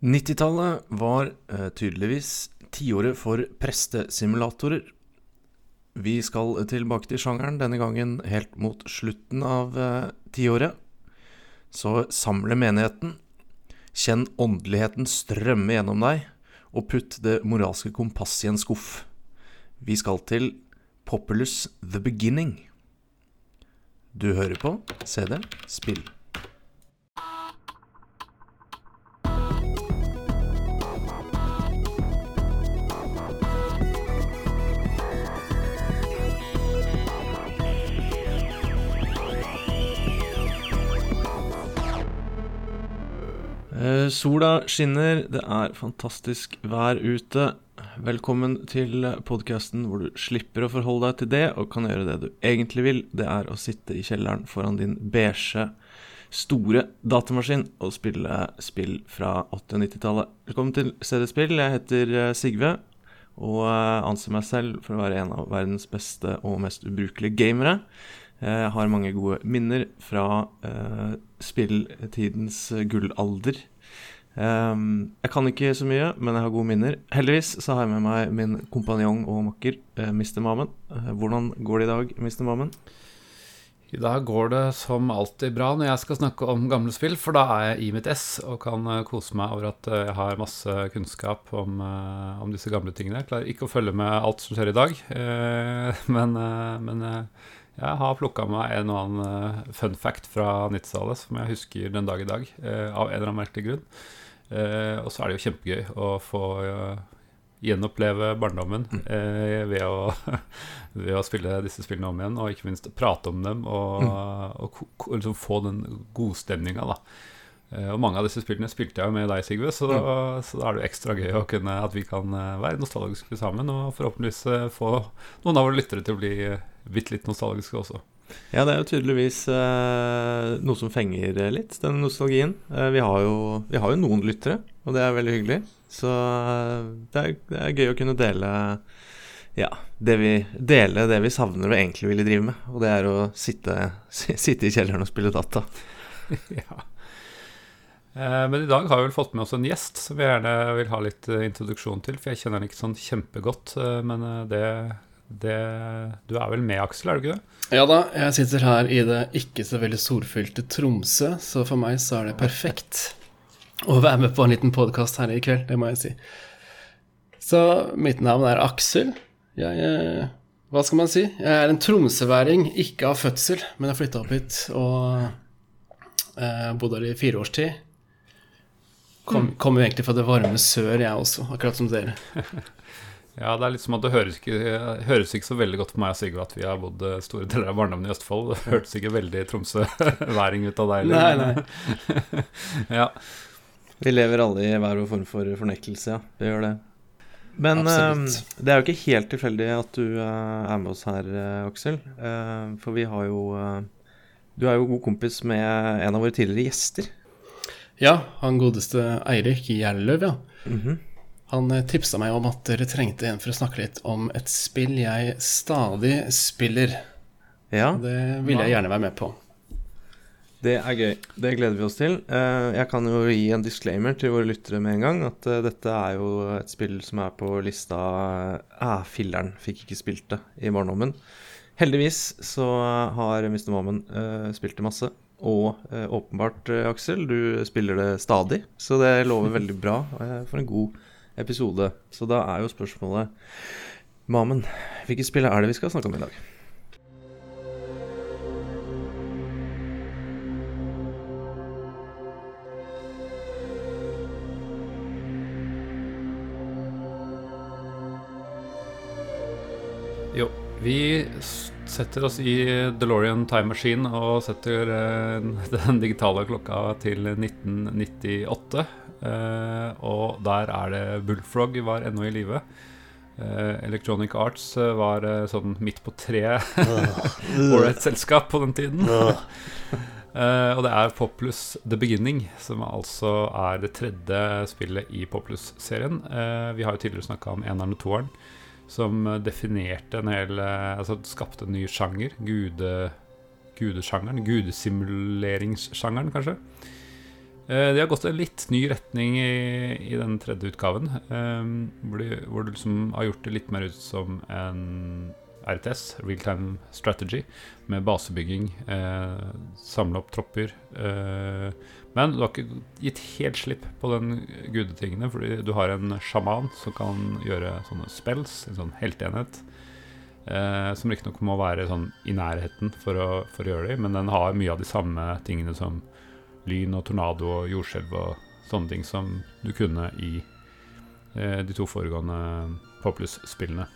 90-tallet var eh, tydeligvis tiåret for prestesimulatorer. Vi skal tilbake til sjangeren, denne gangen helt mot slutten av eh, tiåret. Så samle menigheten, kjenn åndeligheten strømme gjennom deg, og putt det moralske kompasset i en skuff. Vi skal til Populous The Beginning. Du hører på CD Spill. Sola skinner, det er fantastisk vær ute. Velkommen til podkasten hvor du slipper å forholde deg til det, og kan gjøre det du egentlig vil. Det er å sitte i kjelleren foran din beige, store datamaskin og spille spill fra 80- og 90-tallet. Velkommen til CD-spill. Jeg heter eh, Sigve, og eh, anser meg selv for å være en av verdens beste og mest ubrukelige gamere. Jeg har mange gode minner fra spilltidens gullalder. Um, jeg kan ikke så mye, men jeg har gode minner. Heldigvis så har jeg med meg min kompanjong og makker, uh, Mr. Mammen. Uh, hvordan går det i dag, Mr. Mammen? I dag går det som alltid bra når jeg skal snakke om gamle spill, for da er jeg i mitt ess og kan kose meg over at jeg har masse kunnskap om, om disse gamle tingene. Jeg klarer ikke å følge med alt som skjer i dag, men, men jeg har plukka meg en og annen uh, fun fact fra 90-tallet som jeg husker den dag i dag, uh, av en eller annen merkelig grunn. Uh, og så er det jo kjempegøy å få gjenoppleve barndommen ved å, ved, å, spille disse spillene om igjen, og ikke minst prate om dem og, mm. og, og liksom få den godstemninga, Eh, Og mange av disse spillene spilte jeg jo med deg, Sigve, så, mm. så, da er det jo ekstra gøy kunne, at vi kan være nostalgiske sammen og forhåpentligvis få noen av våre lyttere til å bli bitte litt nostalgiske også. Ja, det er jo tydeligvis eh, noe som fenger litt, den nostalgien. Eh, vi, har jo, vi, har jo, noen lyttere, og det er veldig hyggelig. Så eh, det er, det er, gøy å kunne dele ja, det vi, dele det vi savner og egentlig ville drive med. Og det er å sitte, sitte i kjelleren og spille data. ja. Eh, men i dag har vi vel fått med oss en gjest som vi gjerne vil ha litt eh, introduksjon til. For jeg kjenner den ikke sånn kjempegodt, eh, men det det, du er vel med, Aksel, er du ikke det? Ja da, jeg sitter her i det ikke så veldig solfylte Tromsø, så for meg så er det perfekt å være med på en liten podkast her i kveld, det må jeg si. Så mitt navn er Aksel. Jeg eh, Hva skal man si? Jeg er en tromsøværing, ikke av fødsel, men jeg flytta opp hit og eh, bodde her i fire års tid. Kom, mm. kom jo egentlig fra det varme sør, jeg også, akkurat som dere. Ja, det er litt som at det høres ikke, høres ikke så veldig godt for meg og Sigve at vi har bodd eh, store deler av barndommen i Østfold. Det hørtes ikke veldig Tromsø-væring ut av deg. Nei, nei. ja. Vi lever alle i hver vår form for fornektelse, ja. Vi gjør det. Men uh, det er jo ikke helt tilfeldig at du uh, er med oss her, uh, Aksel. for vi har jo Du er jo god kompis med en av våre tidligere gjester. Ja, han godeste Eirik Gjerløv, ja. Mm -hmm. Han eh, tipsa meg om at dere trengte en for å snakke litt om et spill jeg stadig spiller. Ja. Det vil jeg gjerne være med på. Det er gøy. Det gleder vi oss til. Eh, jeg kan jo gi en disclaimer til våre lyttere med en gang. At eh, dette er jo et spill som er på lista Ah, filleren, fikk ikke spilt det i barndommen. Heldigvis så har Mr. Mommen spilt det masse. Og åpenbart, Aksel, du spiller det stadig. Så det lover veldig bra for en god episode. Så da er jo spørsmålet Mamen, hvilket spill er det vi skal snakke om i dag? Jo, vi setter oss i DeLorean Time Machine og setter eh, den digitale klokka til 1998. Uh, og der er det Bullfrog var ennå i live. Uh, Electronic Arts var sånn midt på tre et selskap på den tiden. og det er Poplus The Beginning, som altså er det tredje spillet i Poplus-serien. vi har jo tidligere snakka om eneren og toeren, som definerte en hel Altså skapte en ny sjanger. Gude, gudesjangeren. Gudesimuleringssjangeren, kanskje. Det de har gått en litt ny retning i, i den tredje utgaven. Eh, hvor, de, du liksom har gjort det litt mer ut som en RTS, Real Time Strategy, med basebygging, eh, samle opp tropper. Eh, men du har ikke gitt helt slipp på den gudetingene, fordi du har en sjaman som kan gjøre sånne spells, en sånn helteenhet. Eh, som riktignok må være sånn i nærheten for å, for å gjøre det, men den har mye av de samme tingene som lyn og tornado og jordskjelv og sånne ting som du kunne i eh, de to foregående Poplus-spillene.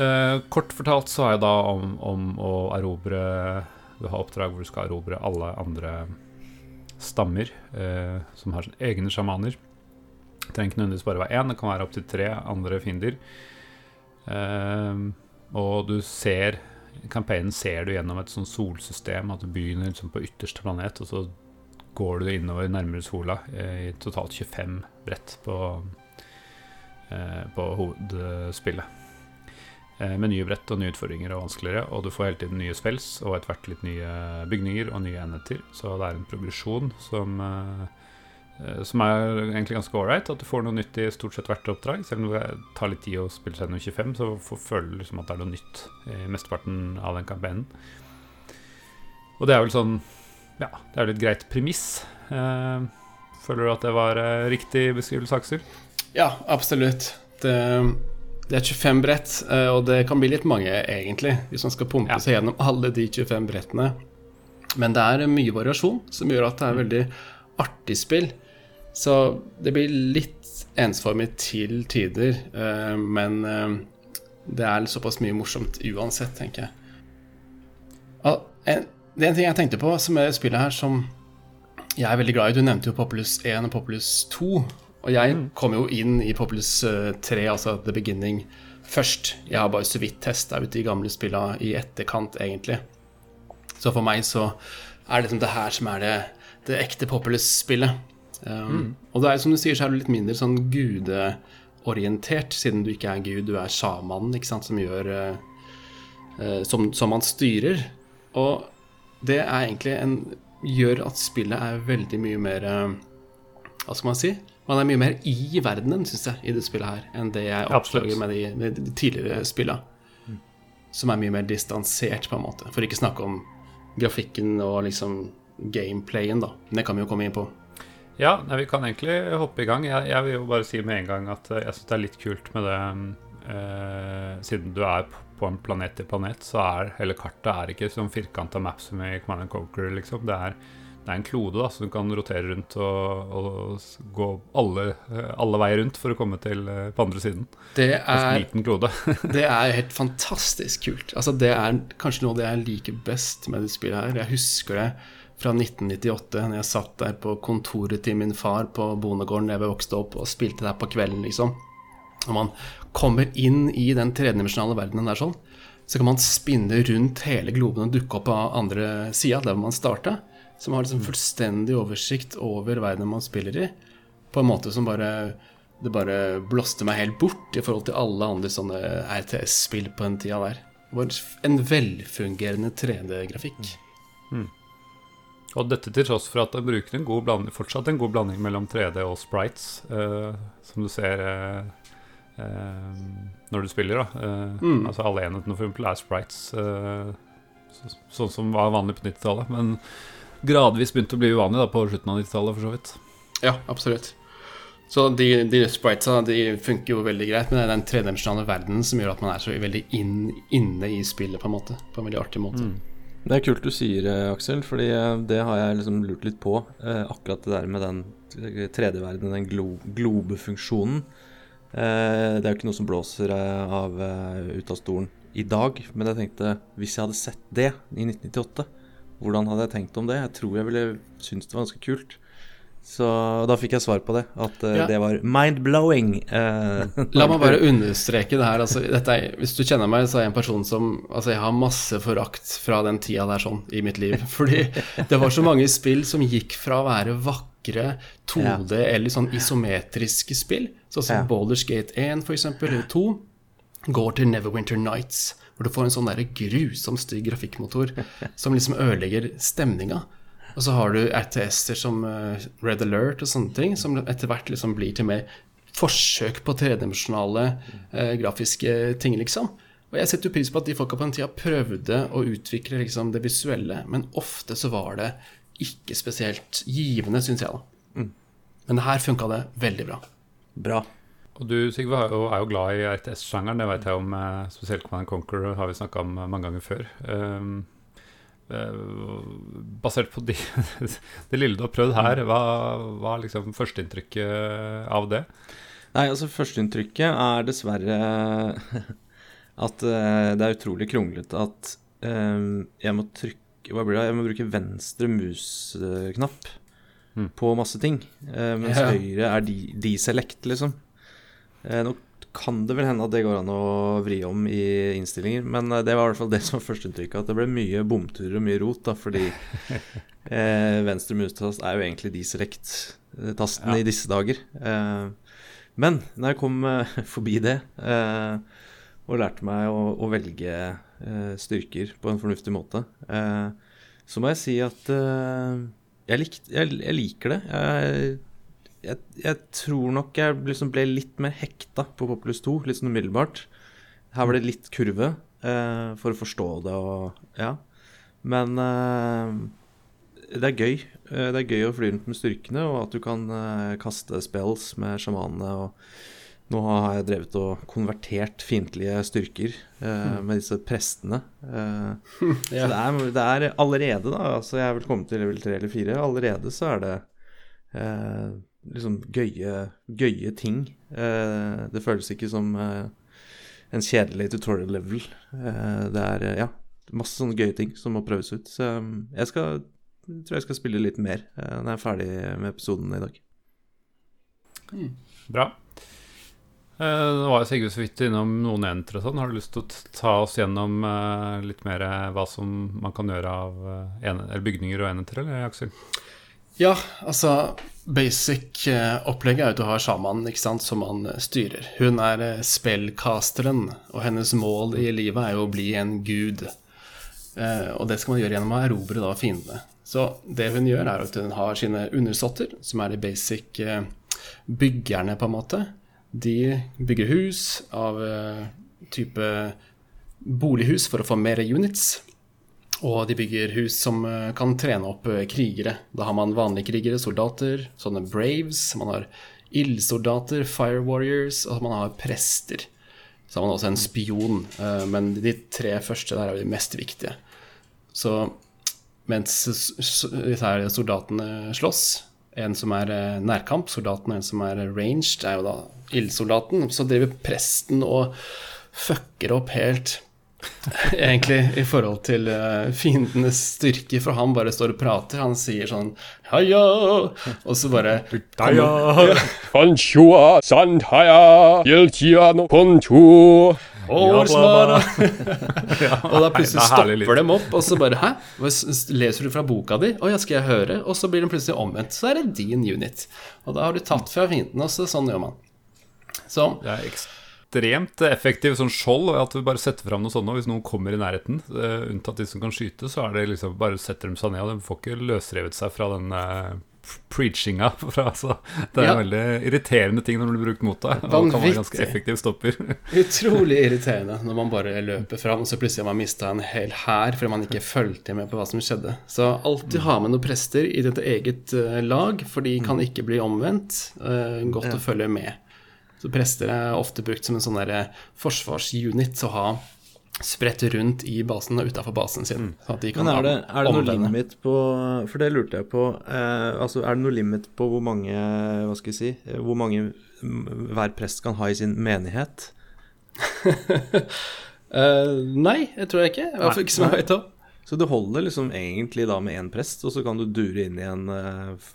Eh, kort fortalt så er det da om, om, å erobre Du har oppdrag hvor du skal erobre alle andre stammer eh, som har sine egne sjamaner. Det trenger ikke nødvendigvis bare være én, det kan være opptil tre andre fiender. Eh, og du ser Campaignen ser du gjennom et sånt solsystem, at du begynner liksom på ytterste planet, og så går du innover nærmere sola eh, i totalt 25 brett på, eh, på hovedspillet. Eh, med nye brett og nye utfordringer og vanskeligere. Og du får hele tiden nye spells og etter hvert litt nye bygninger og nye enheter. Så det er en progresjon som, eh, som er egentlig ganske ålreit. At du får noe nytt i stort sett hvert oppdrag. Selv om det tar litt tid å spille gjennom 25, så føler du liksom at det er noe nytt i mesteparten av den kampanjen. Og det er vel sånn Ja, det er vel et greit premiss. Eh, føler du at det var riktig beskrivelse, Aksel? Ja, absolutt. Det det er 25 brett, og det kan bli litt mange, egentlig, hvis man skal pumpe seg gjennom alle de 25 brettene. Men det er mye variasjon, som gjør at det er veldig artig spill. Så det blir litt ensformig til tider, men det er såpass mye morsomt uansett, tenker jeg. Det er en ting jeg tenkte på som er spillet her som jeg er veldig glad i. Du nevnte jo Populus 1 og Populus 2. Og jeg mm. kom jo inn i Populus 3, altså The Beginning, først. Jeg har bare så vidt testa ut de gamle spillene i etterkant, egentlig. Så for meg så er det liksom det her som er det, det ekte Populus-spillet. Um, mm. Og det er som du sier, så er du litt mindre sånn gudeorientert, siden du ikke er gud, du er sjamanen, ikke sant, som gjør uh, uh, som, som man styrer. Og det er egentlig en gjør at spillet er veldig mye mer uh, Hva skal man si? Man er mye mer i verdenen, syns jeg, i det spillet her, enn det jeg oppdager med de, de, de, tidligere spillene. Mm. Som er mye mer distansert, på en måte. For ikke snakke om grafikken og liksom gameplayen, da. Det kan vi jo komme inn på. Ja, nei, vi kan egentlig hoppe i gang. Jeg, jeg, vil jo bare si med en gang at jeg syns det er litt kult med det eh, Siden du er på en planet til planet, så er hele kartet er ikke sånn firkanta map som i Command Conquer, liksom. Det er det er en klode da, så du kan rotere rundt og, og gå alle, alle, veier rundt for å komme til eh, på andre siden. Det er, en liten klode. det er helt fantastisk kult. Altså, det er kanskje noe av det jeg liker best med det spillet her. Jeg husker det fra 1998, når jeg satt der på kontoret til min far på bondegården da jeg vokste opp, og spilte der på kvelden, liksom. Når man kommer inn i den tredimensjonale verdenen der sånn, så kan man spinne rundt hele globen og dukke opp på andre sida, der man starta som har liksom fullstendig oversikt over verden man spiller i, på en måte som bare Det bare blåste meg helt bort i forhold til alle andre sånne RTS-spill på den tida der. Det var en velfungerende 3D-grafikk. Mm. Og dette til tross for at den bruker en god blanding, fortsatt en god blanding mellom 3D og sprites, eh, som du ser eh, eh, når du spiller. da eh, mm. Altså Alle enhetene for eksempel er sprites, så, sånn som var vanlig på 90-tallet. Men gradvis begynte å bli uvanlig da, på slutten av 90-tallet, for så vidt. Ja, absolutt. Så de, de spritesa de funker jo veldig greit, men det er den tredimensjonale verdenen som gjør at man er så veldig inn, inne i spillet, på en måte. På en veldig artig måte. Mm. Det er kult du sier, eh, Aksel, fordi eh, det har jeg liksom lurt litt på. Eh, akkurat det der med den tredje verdenen, den glo globefunksjonen. det er jo ikke noe som blåser av ut av stolen i dag, men jeg tenkte hvis jeg hadde sett det i 1998 hvordan hadde jeg tenkt om det? Jeg tror jeg ville syntes det var ganske kult. Så da fikk jeg svar på det, at uh, ja. det var mind-blowing. Uh, La meg bare understreke det her. Altså, er, hvis du kjenner meg, så er jeg en person som Altså, jeg har masse forakt fra den tida der sånn i mitt liv. Fordi det var så mange spill som gikk fra å være vakre 2D ja. eller sånn isometriske spill, sånn som ja. Balders Gate 1 f.eks., eller 2, går til Neverwinter Nights hvor du får en sånn der grusom stygg grafikkmotor som liksom ødelegger stemninga. Og så har du RTS-er som eh, Red Alert og sånne ting, som etter hvert liksom blir til mer forsøk på tredimensjonale eh, grafiske ting, liksom. Og jeg setter jo pris på at de folka på den tida prøvde å utvikle liksom, det visuelle, men ofte så var det ikke spesielt givende, syns jeg, da. Men her funka det veldig bra. Bra. Og du Sigve, er jo, er jo glad i RTS-sjangeren. Det vet jeg om. eh, Spesielt Command Conqueror har vi snakka om eh, mange ganger før. Um, basert på de, det lille du har prøvd her, hva er liksom førsteinntrykket av det? Nei, altså Førsteinntrykket er dessverre at det er utrolig kronglete at um, jeg må trykke Hva blir det? Jeg må bruke venstre musknapp Mm. på masse ting. mens Ja. høyre er de- deselect, liksom. Eh, nå kan det vel hende at det går an å vri om i innstillinger, men eh, det var i hvert fall det som var førsteinntrykket. At det ble mye bomturer og mye rot, da, fordi eh, venstre mustast er jo egentlig de select-tasten Ja. i disse dager. Eh, men når jeg kom eh, forbi det eh, og lærte meg å, å velge styrker på en fornuftig måte, eh, så må jeg si at eh, jeg, likt, jeg, jeg liker det. Jeg, jeg, jeg tror nok jeg liksom ble litt mer hekta på Populus 2, litt sånn umiddelbart. Her var det litt kurve eh, for å forstå det og Ja. Men eh, det er gøy. Eh, Det er gøy å fly rundt med styrkene, og at du kan eh, kaste spells med sjamanene. Og nå har jeg drevet og konvertert fiendtlige styrker eh, med disse prestene. ja. Så det er, det er allerede, da altså Jeg er vel kommet til level 3 eller 4. Allerede så er det eh, liksom gøye, gøye ting. Eh, det føles ikke som eh, en kjedelig tutorial level. Eh, det er eh, ja, masse sånne gøye ting som må prøves ut. Så eh, jeg skal, tror jeg skal spille litt mer eh, når jeg er ferdig med episoden i dag. Bra. Eh, Nå var Sigurd så vidt innom noen entere og sånn. Har du lyst til å ta oss gjennom litt mer hva som man kan gjøre av bygninger og enheter, eller Aksel? Ja, altså Basic-opplegget er jo at du har sjamanen ikke sant, som man eh, styrer. Hun er eh, spellcasteren, og hennes mål i livet er jo å bli en gud. Eh, og det skal man gjøre gjennom å erobre da fiendene. Så det hun gjør, er at hun har sine undersåtter, som er de basic eh, byggerne, på en måte. De bygger hus av eh, type bolighus for å få mer units. Og de bygger hus som eh, kan trene opp eh, krigere. Da har man vanlige krigere, soldater, sånne braves. Man har ildsoldater, fire warriors, og man har prester. Så har man også en spion, eh, men de tre første der er de mest viktige. Så mens disse her soldatene slåss, en som er nærkamp, soldaten og en som er ranged, er jo da ildsoldaten, så driver presten og fucker opp helt egentlig i forhold til uh, fiendenes styrke, for han bare står og prater. Han sier sånn Haya! Og så bare og da plutselig er stopper dem opp, og så bare Hæ? Leser du fra boka di? Å ja, skal jeg høre? Og så blir den plutselig omvendt. Så er det din unit. Og da har du tatt fra fienden, og så sånn gjør man. Så Det er ekstremt effektivt sånn skjold, at du bare setter fram noe sånt. Hvis noen kommer i nærheten, Uh, unntatt de som kan skyte, så er det liksom bare setter de seg ned, og de får ikke løsrevet seg fra den uh, preachinga. Fra, altså, det er Ja. en veldig irriterende ting når du blir brukt mot deg, og kan være ganske effektiv stopper. Utrolig irriterende når man bare løper fram, og så plutselig har man mista en hel hær fordi man ikke fulgte med på hva som skjedde. Så alltid ha med noen prester i ditt eget eh, lag, for de kan ikke bli omvendt. Uh, godt å følge med. Så prester er ofte brukt som en sånn eh, forsvarsunit å ha spredt rundt i basen og utafor basen sin. Sånn at de kan Men er det, er det noe limit på For det lurte jeg på. Eh, altså, er det noe limit på hvor mange Hva skal jeg si eh, Hvor mange mm, hver prest kan ha i sin menighet? Eh, nei, jeg tror jeg ikke. I hvert fall ikke som jeg vet om. Så det holder liksom egentlig da med én prest, og så kan du dure inn i en uh,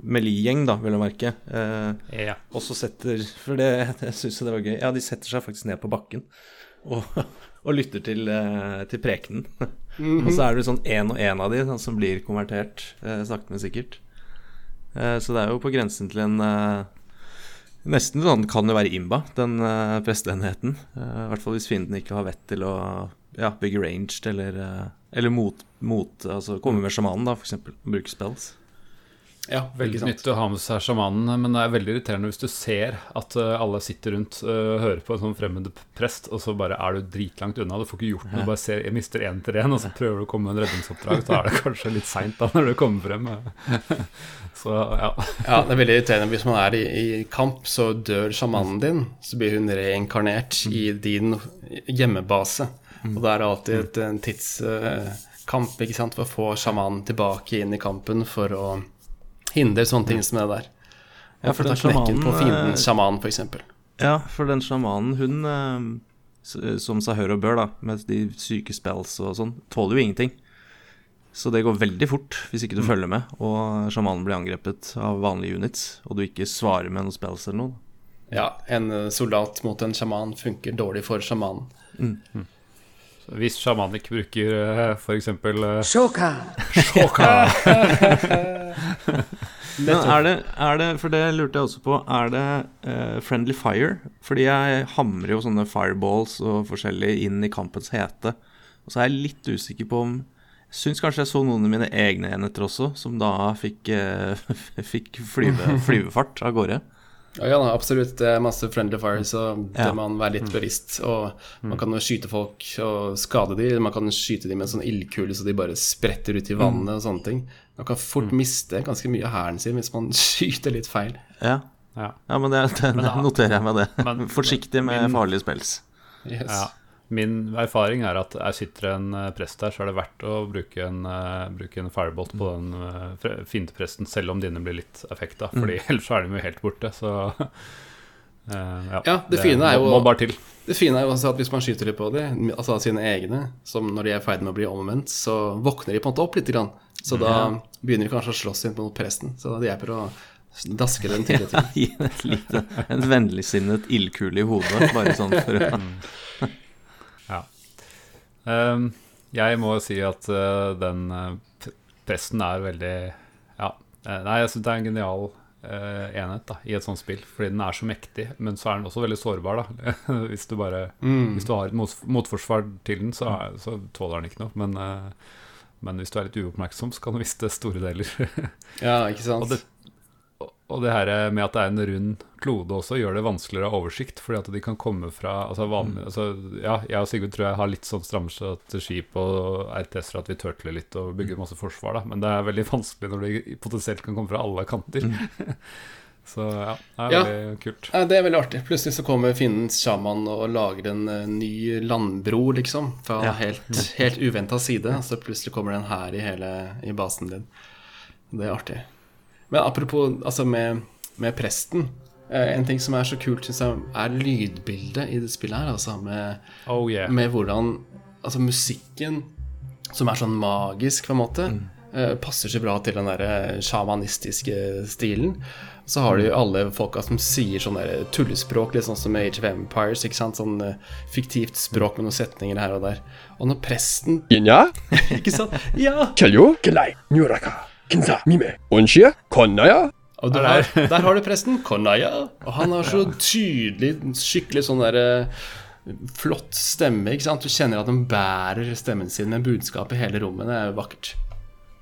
Meli-gjeng, da, vil jeg merke. Uh, Ja. og så setter For det, jeg syns jo det var gøy. Ja, de setter seg faktisk ned på bakken og, og lytter til, uh, til prekenen. og så er det sånn én og én av de da, som blir konvertert, uh, sakte, men sikkert. Uh, så det er jo på grensen til en uh, Nesten sånn kan det være Imba, den uh, presteenheten. Eh, I hvert fall hvis fienden ikke har vett til å ja, bygge ranged eller eh, Eller mot, mot Altså komme med sjamanen, da. Og bruke spells. Ja, Veldig sant. nyttig å ha med seg sjamanen, men det er veldig irriterende hvis du ser at eh, alle sitter rundt og hører på en sånn fremmed prest, og så bare er du dritlangt unna. Du får ikke gjort noe, du bare ser, jeg mister én til én, og så prøver du å komme med en redningsoppdrag. Så er det kanskje litt seint da når du kommer frem. Så ja. Ja, det er veldig irriterende. Hvis man er i, i kamp, så dør sjamanen din. Så blir hun reinkarnert i din hjemmebase. Og da er det alltid et, en tidskamp ikke sant, for å få sjamanen tilbake inn i kampen for å hindre sånne ting som det der. Ja, for ta knekken på fienden sjaman, f.eks. Ja, for den sjamanen, hun eh, som seg hør og bør, da, med de syke spells og sånn, tåler jo ingenting. Så det går veldig fort hvis ikke du følger med, og sjamanen blir angrepet av vanlige units, og du ikke svarer med noen spells eller noe. Ja, en eh, soldat mot en sjaman funker dårlig for sjamanen. Så hvis sjamanik bruker f.eks. for eksempel eh, Shoka. Men er det, er det, for det lurte jeg også på, er det uh, friendly fire? Fordi jeg hamrer jo sånne fireballs og forskjellig inn i kampens hete. Og så er jeg litt usikker på om syns kanskje jeg så noen av mine egne enheter også, som da fikk, uh, fikk flyve, flyvefart av gårde. Ja, ja, absolutt. Det er masse friendly fire, så det Ja. må man være litt bevisst. Og man kan jo skyte folk og skade dem. Man kan skyte dem med en sånn ildkule så de bare spretter ut i vannet og sånne ting. Man kan fort miste ganske mye av hæren sin hvis man skyter litt feil. Ja, Ja. ja men det, det noterer jeg meg det. men- Forsiktig med farlige spels. Yes. Ja. Min erfaring er at er sitter en eh, prest der, så er det verdt å bruke en, uh, bruke en firebolt på den uh, fiendepresten, selv om dine blir litt effekta. Fordi ellers så er de jo helt borte, så uh, ja. Ja, det fine er jo- må, må bare til. Det fine er jo også at hvis man skyter litt på dem, altså sine egne, som når de er i ferd med å bli omvendt, så våkner de på en måte opp litt. Grann. Så da begynner de kanskje å slåss inn mot presten. Så det hjelper å daske den til og. Gi den en vennligsinnet ildkule i hodet, bare sånn for å Ja. Ehm, jeg må si at eh, den eh, presten er veldig Ja. eh, nei, jeg syns det er en genial enhet da, i et sånt spill, fordi den er så mektig, men så er den også veldig sårbar. da Hvis du bare Hvis du har et motforsvar til den, så, er, så tåler den ikke noe. Men, men hvis du er litt uoppmerksom, så kan du miste store deler. Ja, ikke sant? Og det, og det her med at det er en rund klode også, gjør det vanskeligere å ha oversikt. Fordi at de kan komme fra altså vanlig, altså, Ja, jeg og Sigurd tror jeg har litt sånn stramme strategi på RTS-er at vi tørtler litt og bygger masse forsvar, da. Men det er veldig vanskelig når de potensielt kan komme fra alle kanter. Så ja, det er Ja. veldig kult. Ja, det er veldig artig. Plutselig så kommer fiendens sjaman og lager en eh, ny landbro, liksom. Fra Ja. helt, helt uventa side. Så plutselig kommer det en hær i hele i basen din. Det er artig. Men apropos altså med, med presten. eh, En ting som er så kult, syns jeg, er lydbildet i det spillet her. Altså med, Oh yeah. med hvordan Altså musikken, som er sånn magisk, på en måte, eh, passer så bra til den der sjamanistiske stilen. Så har du jo alle folka som sier sånn der tullespråk, litt sånn som Age of Empires. ikke sant? Sånn eh, fiktivt språk med noen setninger her og der. Og når presten Inja? Ikke sant? Ja! Onshia, Konnaya, Og der, har, der har du presten, Konaya. Og han har så tydelig, skikkelig sånn der eh, flott stemme. ikke sant? Du kjenner at han bærer stemmen sin med budskap i hele rommet. Det er jo vakkert.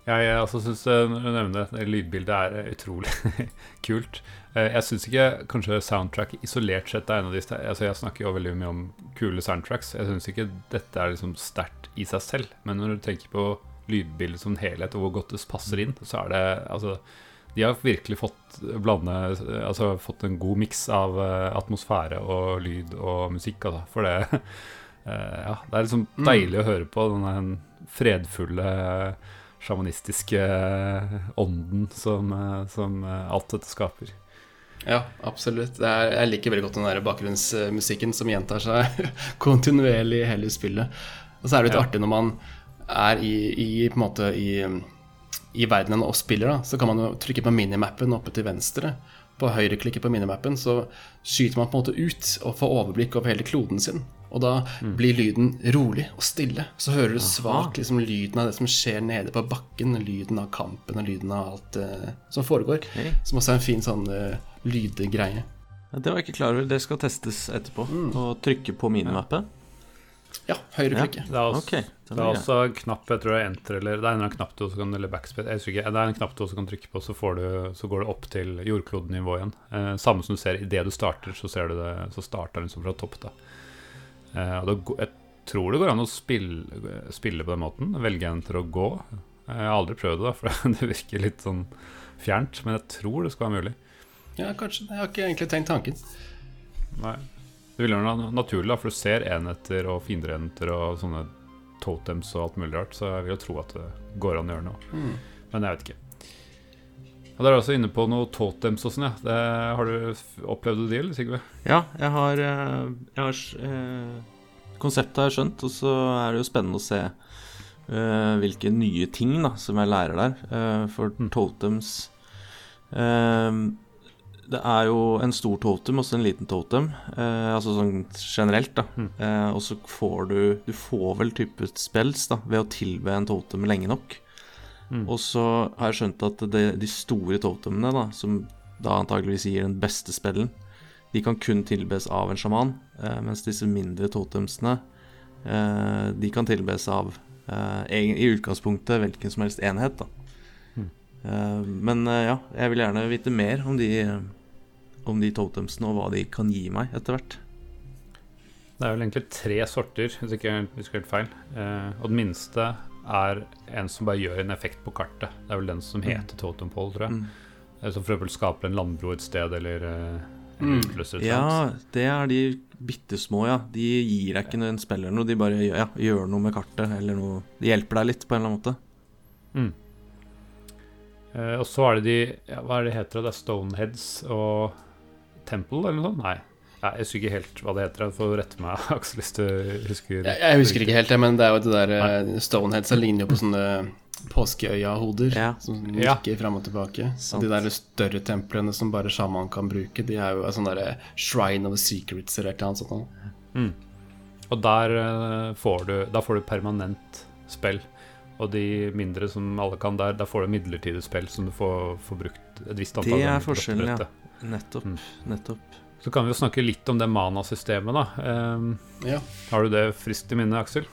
Ja, jeg også syns du nevner det lydbildet er eh, utrolig kult. Eh, Jeg syns ikke kanskje soundtrack isolert sett er en av de altså Jeg snakker jo veldig mye om kule soundtracks. Jeg syns ikke dette er liksom sterkt i seg selv. Men når du tenker på lydbildet som helhet, og hvor godt det passer inn, så er det altså de har virkelig fått blande Altså fått en god miks av eh, atmosfære og lyd og musikk, altså. For det eh, Ja, det er liksom deilig å høre på den fredfulle sjamanistiske ånden som, eh, som eh, alt dette skaper. Ja, absolutt. Det er, jeg liker veldig godt den der bakgrunnsmusikken som gjentar seg kontinuerlig i hele spillet. Og så er det litt Ja. artig når man er i, i på en måte i, i verdenen og spiller, da, så kan man jo trykke på minimappen oppe til venstre. På høyreklikket på minimappen så skyter man på en måte ut og får overblikk over hele kloden sin. Og da blir lyden rolig og stille. Så hører du svakt liksom, lyden av det som skjer nede på bakken. Lyden av kampen og lyden av alt uh, som foregår. Som også er en fin sånn uh, lydgreie. Det var jeg ikke klar over. Det skal testes etterpå. Å trykke på minimappet. Ja, høyre Ja. Det er også, okay, det er er også en knapp jeg tror det er enter eller Det er en eller knapp du også kan Eller backspace, jeg ikke. Det er en knapp du også kan trykke på, så, får du, så går det opp til jordklodenivå igjen. Eh, samme som du ser idet du starter, så ser du det Så starter den liksom fra topp, da. Eh, og det, jeg tror det går an å spille, spille på den måten. Velge en til å gå. Jeg har aldri prøvd det, da, for det virker litt sånn fjernt. Men jeg tror det skal være mulig. Ja, kanskje. Jeg har ikke egentlig tenkt tanken. Nei. Det vil være na- naturlig, da, for du ser enheter og fienderenheter og sånne totems og alt mulig rart, så jeg vil jo tro at det går an å gjøre noe. Mm. Men jeg vet ikke. Og Dere er også inne på noe totems og sånn, ja. Det, har du opplevd det, eller, Sigve? Ja, jeg har, eh, jeg har eh, Konseptet har jeg skjønt, og så er det jo spennende å se eh, hvilke nye ting da, som jeg lærer der. Eh, for Mm. totems eh, Det er jo en stor totem og så en liten totem, eh, altså sånn generelt, da. Mm. Eh, og så får du Du får vel type spells da, ved å tilbe en totem lenge nok. Mm. Og så har jeg skjønt at det, de store totemene, da, som da antageligvis gir den beste spellen, de kan kun tilbes av en sjaman, eh, mens disse mindre totemsene eh, de kan tilbes av eh, i utgangspunktet hvilken som helst enhet. da. Mm. Eh, men ja, jeg vil gjerne vite mer om de, om de totemsene og hva de kan gi meg etter hvert. Det er vel egentlig tre sorter, hvis ikke jeg husker helt feil. Eh, og den minste er en som bare gjør en effekt på kartet. Det er vel den som heter totem pole, tror jeg. Mm. Eh, Som for eksempel skaper en landbro et sted, eller eh, Mm. utløser et. Ja, det er de bitte små, ja. De gir deg ikke en spill eller noe, de bare ja, gjør noe med kartet eller noe. De hjelper deg litt på en eller annen måte. Mm. Eh, og så er det de ja, Hva er det heter? Det er Stoneheads og Temple, eller noe sånt? Nei. Nei, jeg husker ikke helt hva det heter. Jeg får rette meg, Aksel, hvis du husker. Jeg, jeg husker ikke helt men det er jo det der eh, Stonehead som ligner jo på sånne påskeøya-hoder Ja. som Ja. nikker fram og tilbake. Sant. De der større templene som bare sjaman kan bruke, de er jo sånn derre Shrine of the Secrets eller noe sånt. Mm. Og der eh, får du der får du permanent spill. Og de mindre som alle kan der, der får du midlertidig spill som du får, får brukt et visst antall Det er forskjellen, ja. Nettopp. Mm. Nettopp. Så kan vi jo snakke litt om det mana-systemet, da. Ehm, Ja. har du det friskt i minne, Aksel?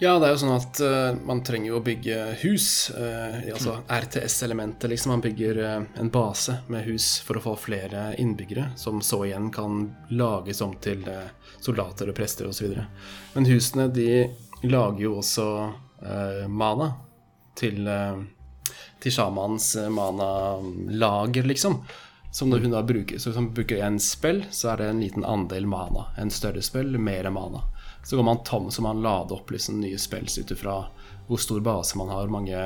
Ja, det er jo sånn at uh, man trenger jo å bygge hus. Uh, altså RTS-elementet, liksom. Man bygger uh, en base med hus for å få flere innbyggere, som så igjen kan lages om til soldater og prester osv. Men husene, de lager jo også eh, mana til, uh, til sjamanens mana-lager, liksom. Som når hun da bruker, så hvis man bruker en spill, så er det en liten andel mana. En større spill, mer mana. Så går man tom, så man lader opp liksom nye spills ut ifra hvor stor base man har, hvor mange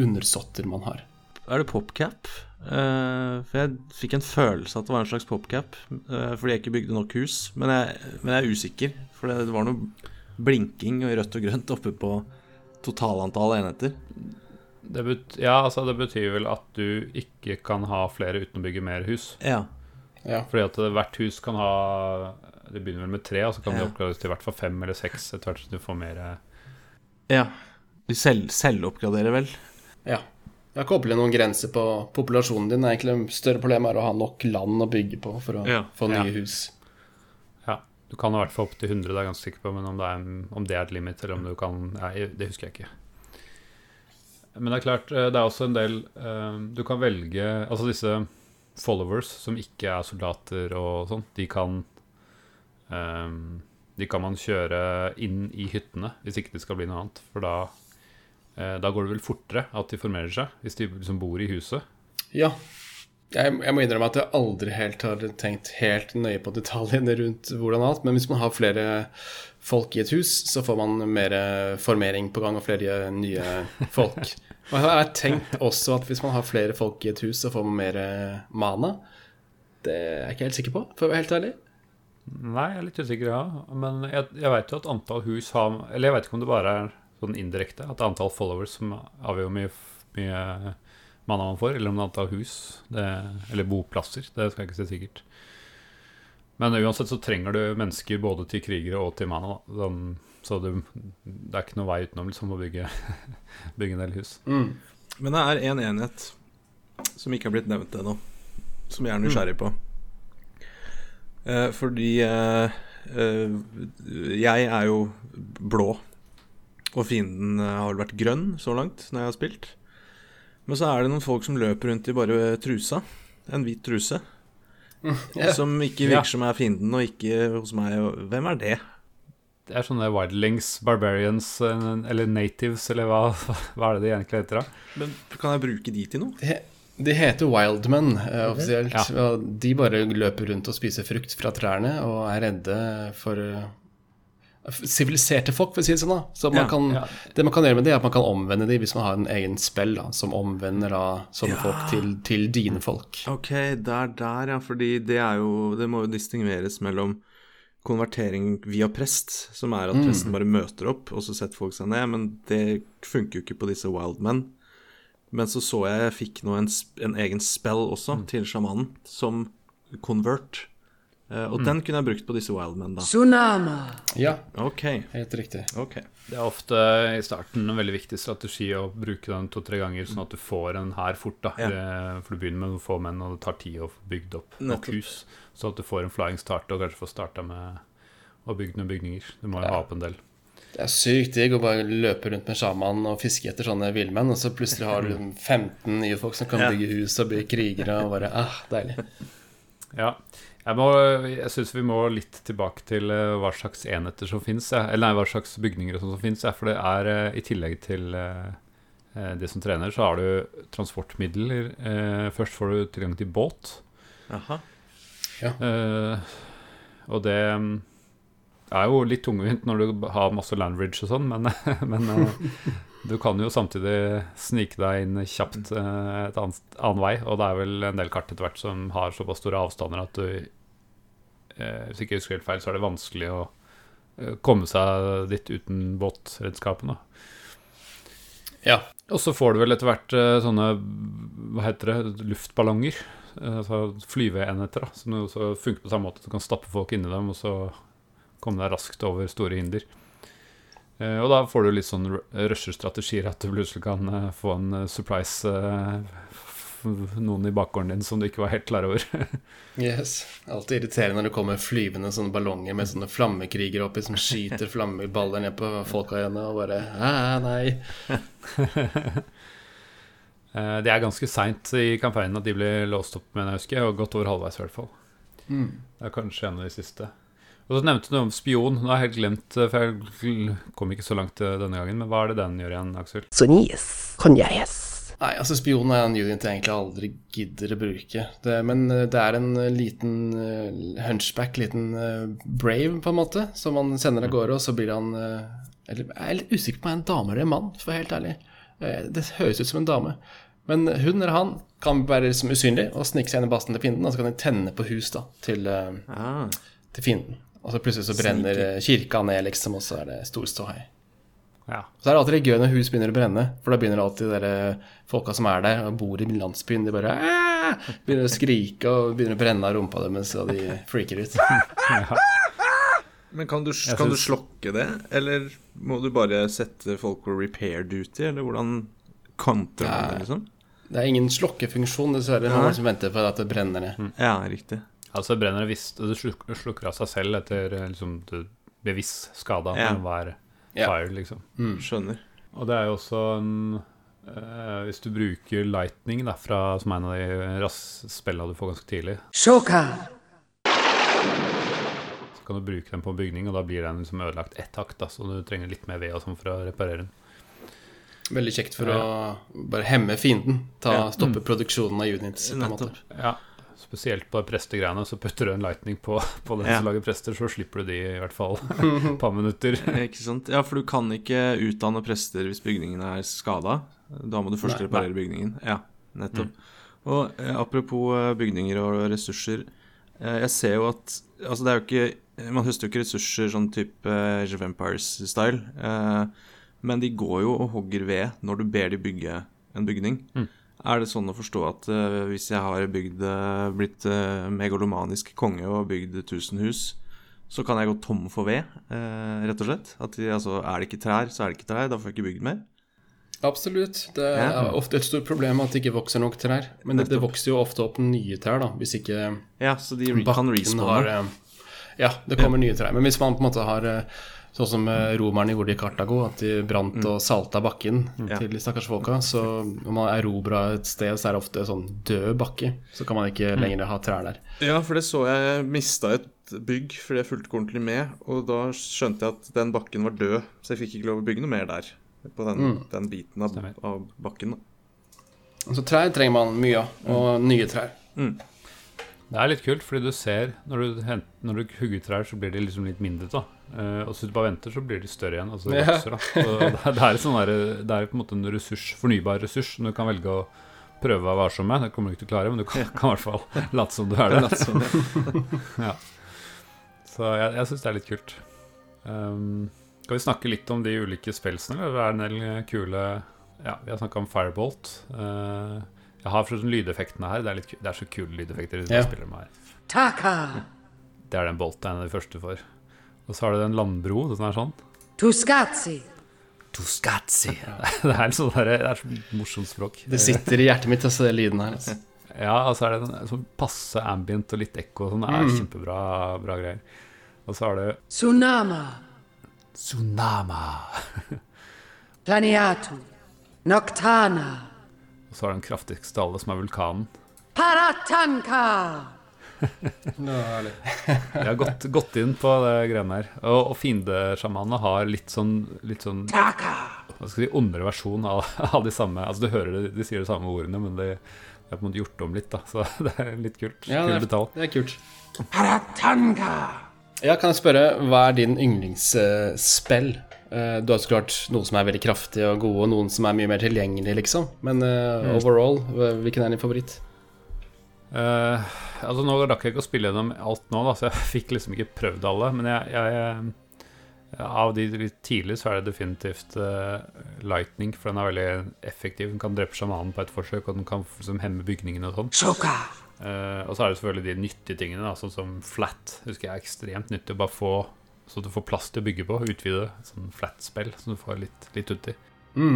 undersåtter man har. Er det popcap? Uh, for jeg fikk en følelse at det var en slags popcap, uh, fordi jeg ikke bygde nok hus. Men jeg, men jeg er usikker, for det, det var noe blinking og rødt og grønt oppe på totalantall enheter. Det bet ja, altså det betyr vel at du ikke kan ha flere uten å bygge mer hus. Ja. Ja. Fordi at hvert hus kan ha Det begynner vel med tre, og så kan Ja. det oppgraderes til i hvert fall fem eller seks etter hvert som du får mer ja. Du selv, selvoppgraderer vel. ja. Jeg har ikke opplevd noen grenser på populasjonen din. Det er egentlig større problem er å ha nok land å bygge på for å Ja. få nye Ja. hus. Ja, du kan i hvert fall opp til 100, det er jeg ganske sikker på, men om det er, om det er et limit, eller om du kan Nei, det husker jeg ikke. Men det er klart, eh, det er også en del eh, Du kan velge Altså disse followers som ikke er soldater og sånn, de kan eh, De kan man kjøre inn i hyttene hvis ikke det skal bli noe annet. For da, da går det vel fortere at de formerer seg, hvis de liksom bor i huset. Ja. Jeg, jeg må innrømme at jeg aldri helt har tenkt helt nøye på detaljene rundt hvordan alt, men hvis man har flere folk i et hus, så får man mer formering på gang og flere nye folk. Og jeg har tenkt også at hvis man har flere folk i et hus, så får man mer mana. Det er jeg ikke helt sikker på, for å være helt ærlig. Nei, jeg er litt usikker, ja. Men jeg, jeg vet jo at antall hus har Eller jeg vet ikke om det bare er sånn indirekte, at det er antall followers som avgjør hvor mye, mye mana man får, eller om det er antall hus, det, eller boplasser. Det skal jeg ikke si sikkert. Men uansett så trenger du mennesker både til krigere og til mana. Da. Sånn, så det, det er ikke noe vei utenom liksom, å bygge, bygge en del hus. Mm. Men det er én en enhet som ikke har blitt nevnt ennå, som jeg er nysgjerrig på. Eh, fordi eh, Eh, jeg er jo blå, og fienden eh, har vel vært grønn så langt når jeg har spilt. Men så er det noen folk som løper rundt i bare trusa. En hvit truse. Ja. Som ikke Ja. virker som er fienden, og ikke hos meg. Hvem er det? Det er sånne wildlings, barbarians, eh, eller natives, eller hva, hva er det de egentlig heter da? Men kan jeg bruke de til noe? De, de heter Wildmen eh, offisielt. Ja. Og de bare løper rundt og spiser frukt fra trærne og er redde for eh, siviliserte folk, for å si det sånn. da Så man Ja, kan, ja. Det man kan gjøre med det, er at man kan omvende dem hvis man har en egen spill da, som omvender da sånne folk til, til dine folk. Ok, der, der, ja. Fordi det er jo Det må jo distingueres mellom konvertering via prest, som er at presten bare møter opp, og så setter folk seg ned, men det funker jo ikke på disse wildmen. Men så så jeg jeg fikk nå en, en egen spell også til sjamanen, som convert. Eh, og den kunne jeg brukt på disse wildmen, da. Tsunama. Ja, okay. helt riktig. Okay. Det er ofte i starten en veldig viktig strategi å bruke den to-tre ganger, sånn at du får en hær fort. da Ja. Eh, For du begynner med noen få menn, og det tar tid å få bygd opp nok hus. Så at du får en flying start, og kanskje får starta med å bygge noen bygninger. Du må jo ha opp en del. Det er sykt digg å bare løpe rundt med sjaman og fiske etter sånne villmenn, og så plutselig har du liksom 15 nye folk som kan Ja. bygge hus og bli krigere, og bare ah, deilig. Ja. Jeg, må, jeg syns vi må litt tilbake til eh, hva slags enheter som fins. Eller nei, hva slags bygninger som fins. For det er eh, i tillegg til eh, eh, som trener, så har du transportmidler. Først får du tilgang til båt. Aha. Ja. og det mm, er jo litt tungvint når du har masse landridge og sånn, men, men du kan jo samtidig snike deg inn kjapt eh, et annet, annen vei. Og det er vel en del kart etter hvert som har såpass store avstander at du eh, Hvis jeg ikke husker helt feil, så er det vanskelig å eh, komme seg dit uten båtredskapene. Ja. Og så får du vel etter hvert sånne hva heter det, luftballonger. Altså flyveenheter, som funker på samme måte. Du kan stappe folk inni dem, og så komme deg raskt over store hinder. Eh, Og da får du litt sånn rusher-strategier, at du plutselig kan eh, få en eh, surprise noen i bakgården din som du ikke var helt klar over. Yes. Alltid irriterende når det kommer flyvende sånne ballonger med sånne flammekrigere oppi som skyter flammeballer ned på folka igjen, og bare nei. Det er ganske seint i kampanjen at de blir låst opp, mener jeg husker, og godt over halvveis i hvert fall. Det er kanskje en av de siste. Og så nevnte du noe om spion. Nå har jeg helt glemt, eh, for jeg kom ikke så langt eh, denne gangen. Men hva er det den gjør igjen, Aksel? Sonies. Konjaes. Nei, altså Spion er en unit jeg egentlig aldri gidder å bruke. Det, men eh, det er en liten hunchback, liten brave, på en måte, som man sender av gårde, og så blir han Eller jeg er litt usikker på om det er en dame eller en mann, for å være helt ærlig. Det høres ut som en dame. Men hun eller han kan være liksom usynlig og snike seg inn i basen til fienden, og så kan de tenne på hus da, til, Ah, til fienden. Og så plutselig så brenner eh, kirka ned, liksom, og så er det stor ståhei. Ja. Så er det alltid gøy når hus begynner å brenne, for da begynner alltid de folka som er der og bor i landsbyen, de bare «Aah!» begynner å skrike og begynner å brenne av rumpa deres, og de freaker ut. Men kan du, kan du slokke det, eller må du bare sette folk på repair duty, eller hvordan kontrer man det, liksom? Det er ingen slokkefunksjon, dessverre. Man må liksom vente på at det brenner ned. Ja, riktig. Altså brenner det visst Det slukker, slukker av seg selv etter eh, liksom, du bevisst skada Ja. hver Ja. fire, liksom. Skjønner. Og det er jo også en eh, Hvis du bruker lightning, da, fra, som er en av de spillene du får ganske tidlig, Shoka. så kan du bruke den på en bygning, og da blir den liksom ødelagt ett hakk. så du trenger litt mer ved og sånn for å reparere den. Veldig kjekt for å bare hemme fienden. Ta, Ja. Stoppe produksjonen av units. På en måte. Ja, spesielt på prestegreiene, så putter du en lightning på, på den Ja. som lager prester, så slipper du de i hvert fall et par minutter. Ikke sant? Ja, for du kan ikke utdanne prester hvis bygningen er skada. Da må du først Nei. reparere bygningen. Ja, nettopp. Og eh, apropos eh, bygninger og ressurser. Eh, jeg ser jo at Altså, det er jo ikke Man høster jo ikke ressurser sånn type eh, Age of Empires-style. Eh, men de går jo og hogger ved når du ber de bygge en bygning. Er det sånn å forstå at uh, hvis jeg har bygd, eh, blitt uh, megalomanisk konge og bygd 1000 hus, så kan jeg gå tom for ved, rett og slett? At altså, er det ikke trær, så er det ikke trær. Da får jeg ikke bygd mer. Absolutt. Det er Ja. ofte et stort problem at det ikke vokser nok trær. Men det, det vokser jo ofte opp nye trær, da, hvis ikke Ja, så de re kan bakken har Ja, det kommer nye trær. Men hvis man på en måte har Sånn som eh, romerne gjorde i Kartago, at de brant og salta bakken Ja. til de stakkars folka. Så når man erobra et sted, så er det ofte sånn død bakke. Så kan man ikke lenger ha trær der. Ja, for det så jeg mista et bygg fordi jeg fulgte ikke ordentlig med. Og da skjønte jeg at den bakken var død, så jeg fikk ikke lov å bygge noe mer der. På den, den biten av, av bakken. da. Så trær trenger man mye av, og nye trær. Det er litt kult, fordi du ser når du, når du hugger trær, så blir de liksom litt mindre. da Eh, Og hvis du bare venter, så blir de større igjen. Altså det Ja. vokser da det, er- det, er sånn der, det er på en måte en ressurs, fornybar ressurs som du kan velge å prøve å være varsom med. Det kommer du ikke til å klare, men du kan, kan i hvert fall late som du er det. Ja. Så jeg, jeg syns det er litt kult. Um, skal vi snakke litt om de ulike spelsene? Eller det er en del kule Ja, vi har snakka om Firebolt. Uh, jeg har forstått lydeffektene her. Det er, litt, det er så kule lydeffekter. Ja. med her. Taka. Det er den Bolt, jeg er en av de første du får. Og så har du den landbro. Den er sånn. Tuscazzi. Tuscazzi. Det er sånn der, det er så morsomt språk. Det sitter i hjertet mitt, altså, den lyden her. Altså. Ja, og så er det en sånn passe ambient og litt ekko sånn. Det er Mm. kjempebra bra greier. Og så har du Tsunama. Tsunama. Planiatu. Noctana. Og så har du den kraftigste av alle, som er vulkanen. Paratanka. Jeg har gått, gått inn på det greiene her. Og, og fiendesjamanene har litt sånn, litt sånn Taka. hva skal jeg si, ondere versjon av, av de samme Altså, du hører det, de sier de samme ordene, men de, de har på en måte gjort om litt, da. Så det er litt kult. Ja, Kul det, er, det er kult. Paratanga. Ja, kan jeg spørre, hva er din yndlingsspill? Uh, du har så klart noen som er veldig kraftige og gode, og noen som er mye mer tilgjengelige, liksom. Men eh, overall, hvilken er din favoritt? Eh, altså Nå rakk jeg ikke å spille gjennom alt nå, da, så jeg fikk liksom ikke prøvd alle. Men jeg, jeg, av de litt tidlige så er det definitivt uh, Lightning, for den er veldig effektiv. Den kan drepe sjamanen på et forsøk, og den kan liksom hemme bygningene og sånn. Eh, og så er det selvfølgelig de nyttige tingene, da, sånn som flat. Husker jeg er ekstremt nyttig å bare få så du får plass til å bygge på, utvide. Sånn flat-spill som du får litt, litt uti.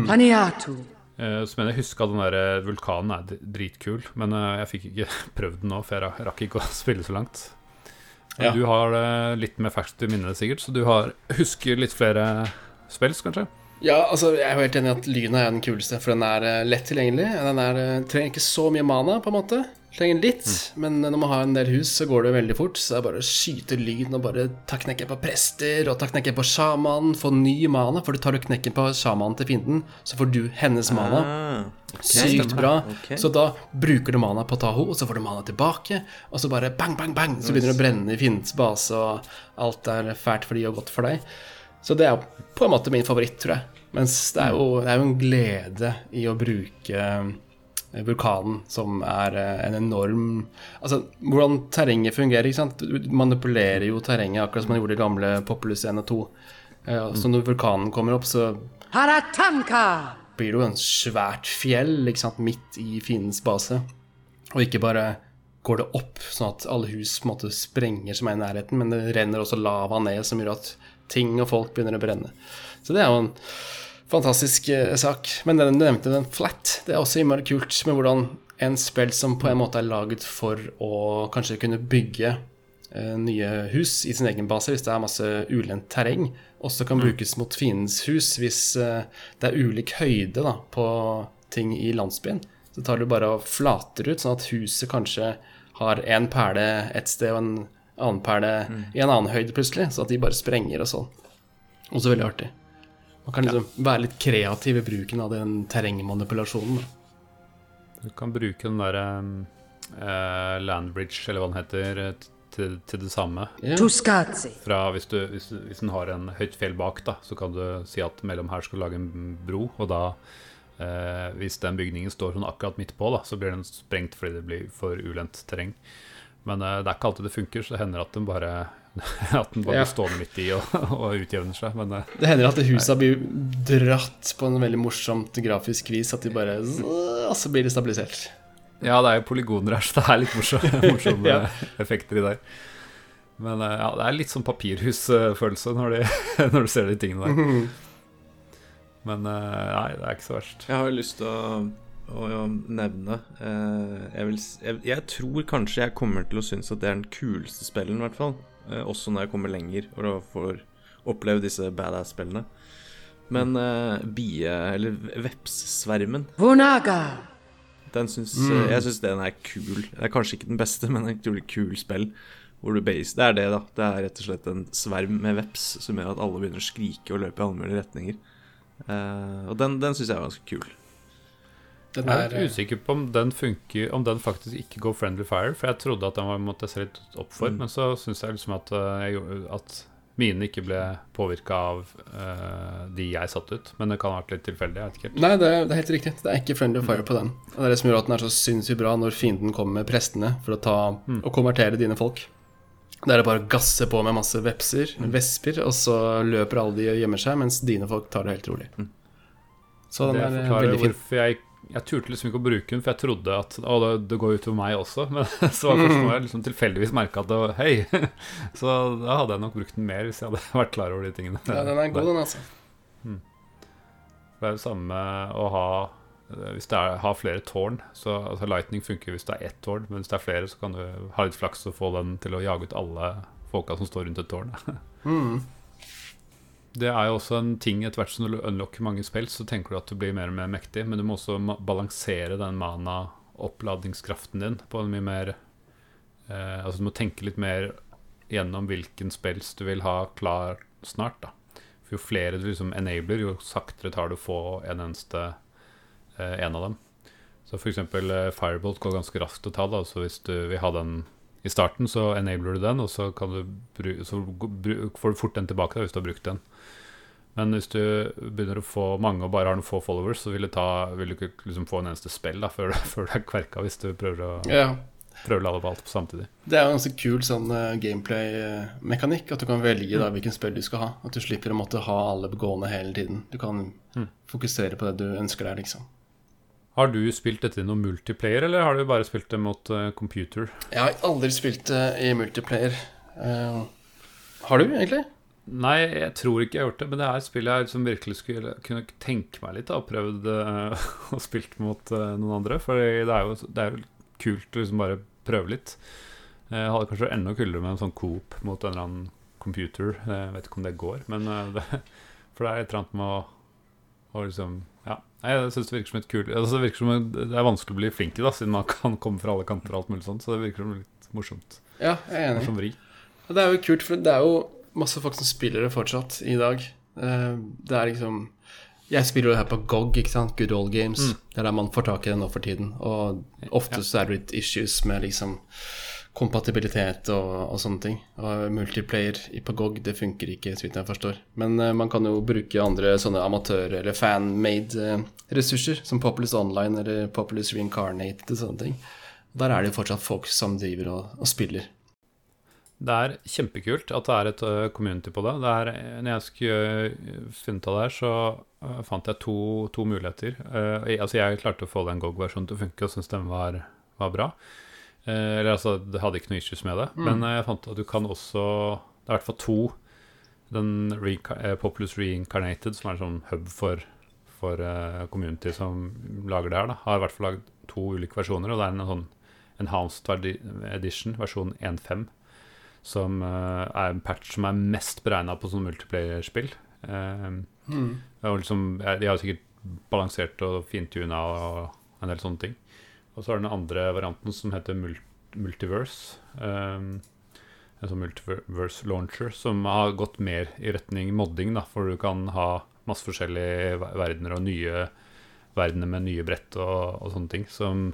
Planiatu. Eh, Så mener jeg husker at den der eh, vulkanen er dritkul, men eh, jeg fikk ikke prøvd den nå, for jeg rakk ikke å spille så langt. Ja. Du har litt mer ferskt i minnet, sikkert, så du har, husker litt flere spills, kanskje? Ja, altså, jeg er helt enig i at Lyna er den kuleste, for den er lett tilgjengelig. Den er, trenger ikke så mye mana, på en måte. Trenger litt, men når man har en del hus, så går det veldig fort. Så det er bare å skyte lyn og bare ta knekken på prester og ta knekken på sjamanen. Få ny mana, for du tar du knekken på sjamanen til fienden, så får du hennes mana. Ah, Sykt bra. Okay. Så da bruker du mana på Taho, og så får du mana tilbake. Og så bare bang, bang, bang, så begynner det å brenne i fiendens base, og alt er fælt for de og godt for deg. Så det er på en måte min favoritt, tror jeg. Mens det er jo, det er jo en glede i å bruke vulkanen, som er eh, en enorm Altså, hvordan terrenget fungerer, ikke sant. Du manipulerer jo terrenget, akkurat som man gjorde i gamle Populus 1 og 2. Eh, Så når vulkanen kommer opp, så blir det jo en svært fjell ikke sant, midt i fiendens base. Og ikke bare går det opp, sånn at alle hus på en måte sprenger som er i nærheten, men det renner også lava ned, som gjør at ting og folk begynner å brenne. Så det er jo en fantastisk eh, sak. Men den du nevnte, den flat, det er også innmari kult med hvordan en spill som på en måte er laget for å kanskje kunne bygge eh, nye hus i sin egen base hvis det er masse ulendt terreng, også kan brukes mot fiendens hus hvis eh, det er ulik høyde da, på ting i landsbyen. Så tar du bare og flater ut, sånn at huset kanskje har en perle et sted og en annen perle i en annen høyde plutselig, så at de bare sprenger og sånn. Også veldig artig. Man kan liksom være litt kreativ i bruken av den terrengmanipulasjonen. da. Du kan bruke den derre uh, Landbridge, eller hva den heter, eh, til, til det samme. Ja. Fra hvis, du, hvis, hvis den har en høyt fjell bak, da, så kan du si at mellom her skal du lage en bro, og da uh, Hvis den bygningen står sånn akkurat midt på, da, så blir den sprengt fordi det blir for ulendt terreng. Men uh, det er ikke alltid det funker, så det hender at den bare At den bare Ja. blir stående midt i og, og utjevner seg. Men eh, Det hender at husa blir dratt på en veldig morsomt grafisk vis, at de bare Og så blir det stabilisert. ja, det er jo polygoner her, så det er litt morsomme, morsomme Ja. effekter i der. Men eh, ja, det er litt sånn papirhusfølelse når, de, når du ser de tingene der. Men eh, nei, det er ikke så verst. Jeg har lyst til å, å nevne eh, jeg, vil, jeg, jeg tror kanskje jeg kommer til å synes at det er den kuleste spillen, i hvert fall. Eh, også når jeg kommer lenger og får oppleve disse badass-spillene. Men eh, bie... Eller vepssvermen, den syns mm. Jeg syns den er kul. Det er kanskje ikke den beste, men en utrolig kul spill. Hvor du base, det er det, da. Det er rett og slett en sverm med veps som gjør at alle begynner å skrike og løpe i alle mulige retninger. Eh, og den, den syns jeg er ganske kul. Den Jeg er er, usikker på om den funker Om den faktisk ikke går friendly fire. For jeg trodde at den var, måtte jeg se litt opp for, men så syns jeg liksom at, eh, jeg, at mine ikke ble påvirka av uh, de jeg satte ut. Men det kan ha vært litt tilfeldig. Jeg vet ikke helt. Nei, det er, det er helt riktig. Det er ikke friendly fire på den. Og det er det som gjør at den er så sinnssykt bra når fienden kommer med prestene for å ta og konvertere dine folk. Da er det bare å gasse på med masse vepser, vesper, og så løper alle de og gjemmer seg, mens dine folk tar det helt rolig. Så den Det er eh, veldig fin. hvorfor jeg jeg turte liksom ikke å bruke den, for jeg trodde at å, det, det går utover meg også. Men så var det først jeg liksom tilfeldigvis merka at det var hei. Så da hadde jeg nok brukt den mer hvis jeg hadde vært klar over de tingene. Ja, den er god, den, altså. Det er det samme å ha eh, Hvis det er, har flere tårn så, altså Lightning funker hvis det er ett tårn, men hvis det er flere, så kan du ha litt flaks og få den til å jage ut alle folka som står rundt et tårn. Mm. Det er jo også en ting etter hvert som du unlocker mange spill, så tenker du at du blir mer og mer mektig, men du må også balansere den mana-oppladningskraften din på en mye mer eh, Altså du må tenke litt mer gjennom hvilken spills du vil ha klar snart, da. For jo flere du liksom enabler, jo saktere tar du å få en eneste eh, en av dem. Så eksempel eh, Firebolt går ganske raskt å ta, da. Så hvis du vil ha den i starten, så enabler du den, og så, du så får du fort den tilbake da, hvis du har brukt den. Men hvis du begynner å få mange og bare har noen få followers, så vil, ta, vil du ikke liksom få en eneste spill da, før, før du er kverka, hvis du prøver å, Ja. prøve lade på alt samtidig. Det er en ganske kul sånn eh, gameplay-mekanikk, at du kan velge da hvilken spill du skal ha. At du slipper å måtte ha alle gående hele tiden. Du kan fokusere på det du ønsker deg, liksom. Har du spilt dette i noen multiplayer, eller har du bare spilt det mot uh, computer? Jeg har aldri spilt det i multiplayer. Uh, har du, egentlig? Nei, jeg tror ikke jeg har gjort det, men det er et spill jeg som virkelig skulle kunne tenke meg litt Da, Prøvd uh, og spilt mot uh, noen andre. For det er jo, det er jo kult å liksom bare prøve litt. Eh, Jeg hadde kanskje enda kulere med en sånn coop mot en eller annen computer. Jeg vet ikke om det går, men det, For det er et eller annet med å, å liksom Ja. Jeg syns det virker som et kult altså, Det virker som det er vanskelig å bli flink i, da, siden man kan komme fra alle kanter og alt mulig sånt. Så det virker som litt morsomt. Ja, jeg er enig. Morsom vri. Det er jo kult, for det er jo masse folk som spiller det fortsatt i dag. Eh, Det er liksom Jeg spiller jo her på GOG, ikke sant? Good Old Games. Det er der man får tak i det nå for tiden. Og ofte så er det litt issues med liksom kompatibilitet og, og sånne ting. Og multiplayer på GOG, det funker ikke, så vidt jeg forstår. Men eh, man kan jo bruke andre sånne amatør- eller fan-made eh, ressurser, som Populous Online eller Populous Reincarnated og sånne ting. Der er det jo fortsatt folk som driver og, og spiller. Det er kjempekult at det er et ø, community på det. det er, når jeg skulle ø, finne ut av det her, så fant jeg to, to muligheter. Jeg- altså jeg klarte å få den GOG-versjonen til å funke og syntes den var, var bra. Eh, eller altså, det hadde ikke noe issues med det. Men eh, jeg fant at du kan også Det er i hvert fall to. Den eh, Populous Reincarnated, som er en sånn hub for, for community som lager det her, da, har i hvert fall lagd to ulike versjoner. Og det er en sånn enhanced edition, versjon 1.5 som eh, er en patch som er mest beregna på sånn multiplayer-spill. Mm. liksom, de har sikkert balansert og fintuna og en del sånne ting. Og så har den andre varianten som heter Multiverse. Um, en sånn multiverse launcher som har gått mer i retning modding, da, for du kan ha masse forskjellige verdener og nye verdener med nye brett og, og sånne ting. Som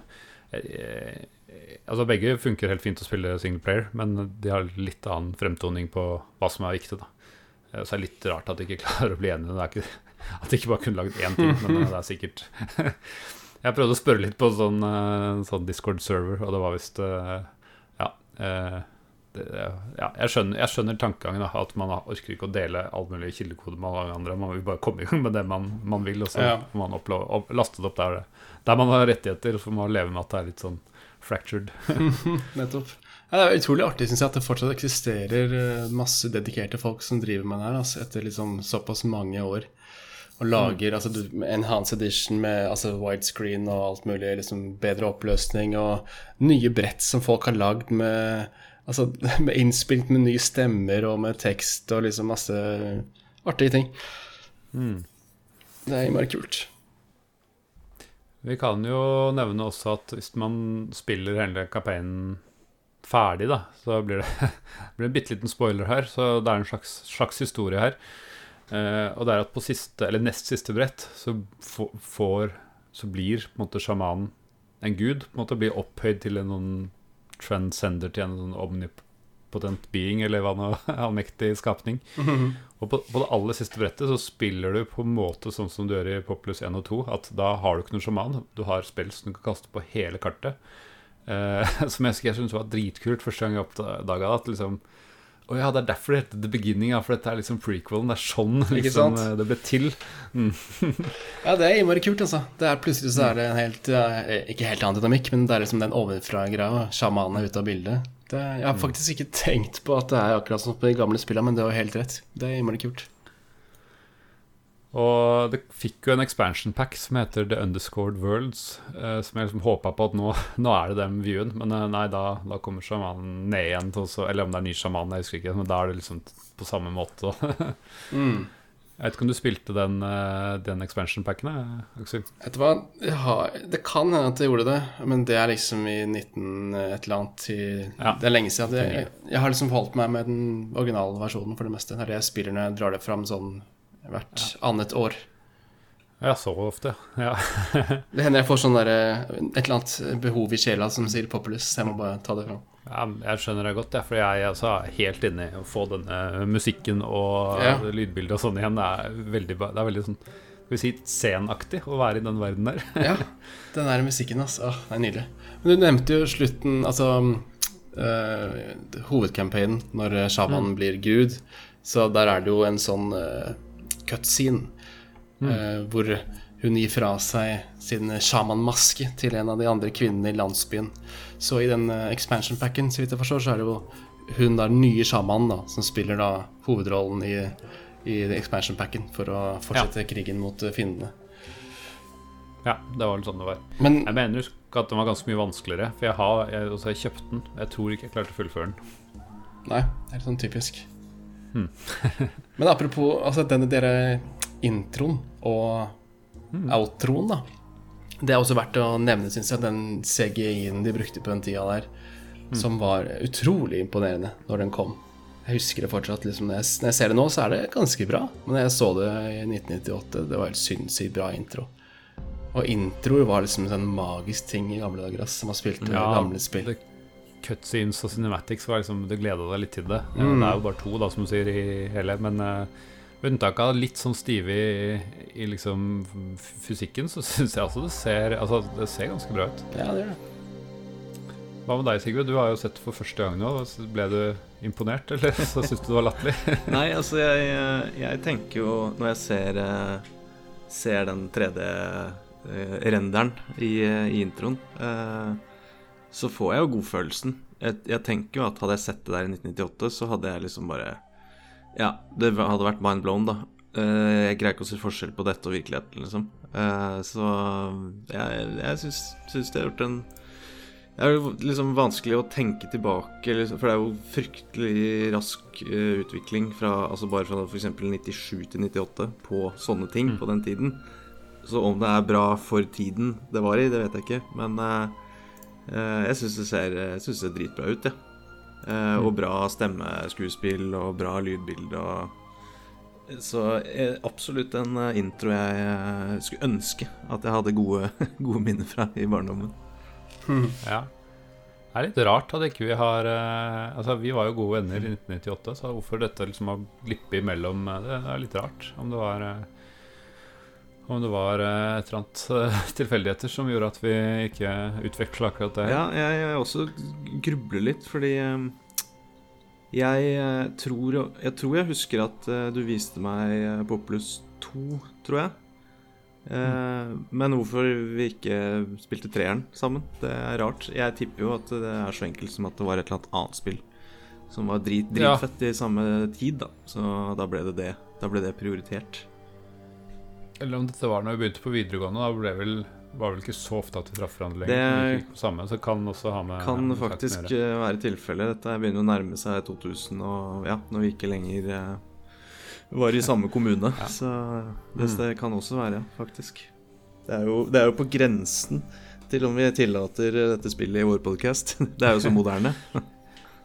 eh, Altså Begge funker helt fint å spille single player, men de har litt annen fremtoning på hva som er viktig. da Så det er litt rart at de ikke klarer å bli enige. Det er ikke, at de ikke bare kunne lagd én ting, men eh, det er sikkert Jeg prøvde å spørre litt på sånn, eh, sånn Discord-server, og det var visst eh, Ja. eh, ja jeg, skjønner, jeg skjønner tankegangen, da, at man orker ikke å dele all mulig kildekode med alle andre. Man vil bare komme i gang med det man, man vil, og så Ja. man uplo- opp, laste det opp der, der man har rettigheter. Så får man leve med at det er litt sånn fractured. Nettopp. Ja, det er utrolig artig synes jeg, at det fortsatt eksisterer eh, masse dedikerte folk som driver med det her, altså, etter liksom såpass mange år. Og lager altså, enhanced edition med altså, widescreen og alt mulig, liksom bedre oppløsning og nye brett som folk har lagd med Altså med innspilt med nye stemmer og med tekst og liksom masse artige ting. Det er innmari kult. Vi kan jo nevne også at hvis man spiller hele campaignen ferdig, da, så blir det, blir en bitte liten spoiler her. Så det er en slags, slags historie her. Eh, og det er at på siste, eller nest siste brett så får Så blir på en måte sjamanen en gud. På en måte blir opphøyd til en sånn transcender, til en sånn omnipotent being, eller hva nå, allmektig skapning. Og på, på det aller siste brettet så spiller du på en måte sånn som du gjør i Populus 1 og 2, at da har du ikke noen sjaman. Du har spill som du kan kaste på hele kartet. Eh, som jeg husker jeg syntes var dritkult første gang jeg oppdaga. At liksom Å ja, det er derfor det heter The Beginning, for dette er liksom prequelen. Det er sånn liksom, eh, det ble til. Ja, det er innmari kult, altså. Det er Plutselig så er det en helt Ikke helt annen dynamikk, men det er liksom den ovenfra-greia. Sjamanen er ute av bildet. Det, jeg har faktisk ikke tenkt på at det er akkurat som på de gamle spillene, men det var helt rett. Det er innmari kult. Og det fikk jo en expansion pack som heter The Underscored Worlds, eh, som jeg liksom håpa på at nå, nå er det den viewen, men eh, nei, da, da kommer sjamanen ned igjen til også, Eller om det er ny sjaman, jeg husker ikke, men da er det liksom på samme måte. Mm. Jeg vet ikke om du spilte den, eh, den expansion packen, eh, Aksel? Vet du hva, har, det kan hende at jeg gjorde det, men det er liksom i 19 et eller annet i, Ja. Det er lenge siden. Jeg, Jeg, jeg har liksom holdt meg med den originale versjonen for det meste. Det er det jeg spiller når jeg drar det fram sånn hvert annet år. Ja, så ofte. Ja. Det hender jeg får sånn der, et eller annet behov i sjela som sier Populus, jeg må bare ta det fram. ja jeg skjønner det godt, ja, for jeg er altså helt inne i å få denne musikken og Ja. lydbildet og sånn igjen. Det er veldig, det er veldig sånn skal vi si scenaktig å være i den verden der. Ja, den der musikken, altså. Åh, det er nydelig. Men du nevnte jo slutten, altså øh, Hovedcampaignen, når sjamanen blir gud. Så der er det jo en sånn uh, cutscene eh, hvor hun gir fra seg sin sjamanmaske til en av de andre kvinnene i landsbyen. Så i den eh, expansion packen, så vidt jeg forstår, så er det jo hun da, den nye sjamanen, da, som spiller da hovedrollen i, i expansion packen for å fortsette krigen mot eh, fiendene. Ja, det var vel sånn det var. Men Jeg mener jo at den var ganske mye vanskeligere, for jeg har jeg, altså, jeg kjøpt den. Jeg tror ikke jeg klarte å fullføre den. Nei, det er litt sånn typisk. Men apropos altså denne dere introen og outroen, da. Det er også verdt å nevne, syns jeg, den CGI-en de brukte på den tida der, som var utrolig imponerende når den kom. Jeg husker det fortsatt. Liksom, når, jeg, når jeg ser det nå, så er det ganske bra. Men når jeg så det i 1998, det var helt sinnssykt bra intro. Og introer var liksom en sånn magisk ting i gamle dager, ass, som har spilt ja, gamle spill. det- Cutscenes og cinematics var liksom Du gleda deg litt til det. Mm. Det er jo bare to, da, som du sier, i hele. Men uh, unntak av litt sånn stive i, i liksom fysikken, så syns jeg altså det ser Altså, det ser ganske bra ut. Ja, det gjør det. Hva med deg, Sigurd? Du har jo sett det for første gang nå. Ble du imponert, eller så syns du det var latterlig? Nei, altså jeg, jeg tenker jo Når jeg ser, eh, ser den 3D-renderen i, eh, i introen, eh, så får jeg jo godfølelsen. Jeg, jeg tenker jo at hadde jeg sett det der i 1998, så hadde jeg liksom bare Ja, det hadde vært mind blown, da. Eh, Jeg greier ikke å se forskjell på dette og virkeligheten, liksom. Eh, Så jeg, jeg syns, det har gjort en det er jo liksom vanskelig å tenke tilbake, liksom, for det er jo fryktelig rask eh, utvikling fra altså bare fra f.eks. 97 til 98 på sånne ting på den tiden. Så om det er bra for tiden det var i, det vet jeg ikke. Men eh, jeg syns det, ser- jeg synes det ser dritbra ut, jeg. Ja. Og bra stemmeskuespill og bra lydbilde og Så eh, absolutt en eh, intro jeg eh, skulle ønske at jeg hadde gode, gode minner fra i barndommen. Ja. Det er litt rart at ikke vi har eh, Altså, vi var jo gode venner i 1998, så hvorfor dette liksom har glippet imellom eh, Det er litt rart. Om det var eh, Om det var eh, et eller annet eh, tilfeldigheter som gjorde at vi ikke utvikla akkurat det. Ja, jeg, jeg også grubler litt, fordi eh, jeg tror Jeg tror jeg husker at du viste meg Populus 2, tror jeg. Mm. Men hvorfor vi ikke spilte treeren sammen, det er rart. Jeg tipper jo at det er så enkelt som at det var et eller annet annet spill som var drit, Ja. dritfett i samme tid, da. Så da ble det det. Da ble det prioritert. Eller om dette var når vi begynte på videregående. Da ble vel var vel ikke så ofte at vi traff hverandre lenger. Det... Gikk på samme, så kan også ha med Kan med faktisk eh, være tilfellet. Dette begynner å nærme seg 2000, og ja, når vi ikke lenger eh, var i samme kommune. Så det, Mm. det kan også være, faktisk. Det er, jo, det er jo på grensen til om vi tillater dette spillet i vår podkast. Det er jo så moderne.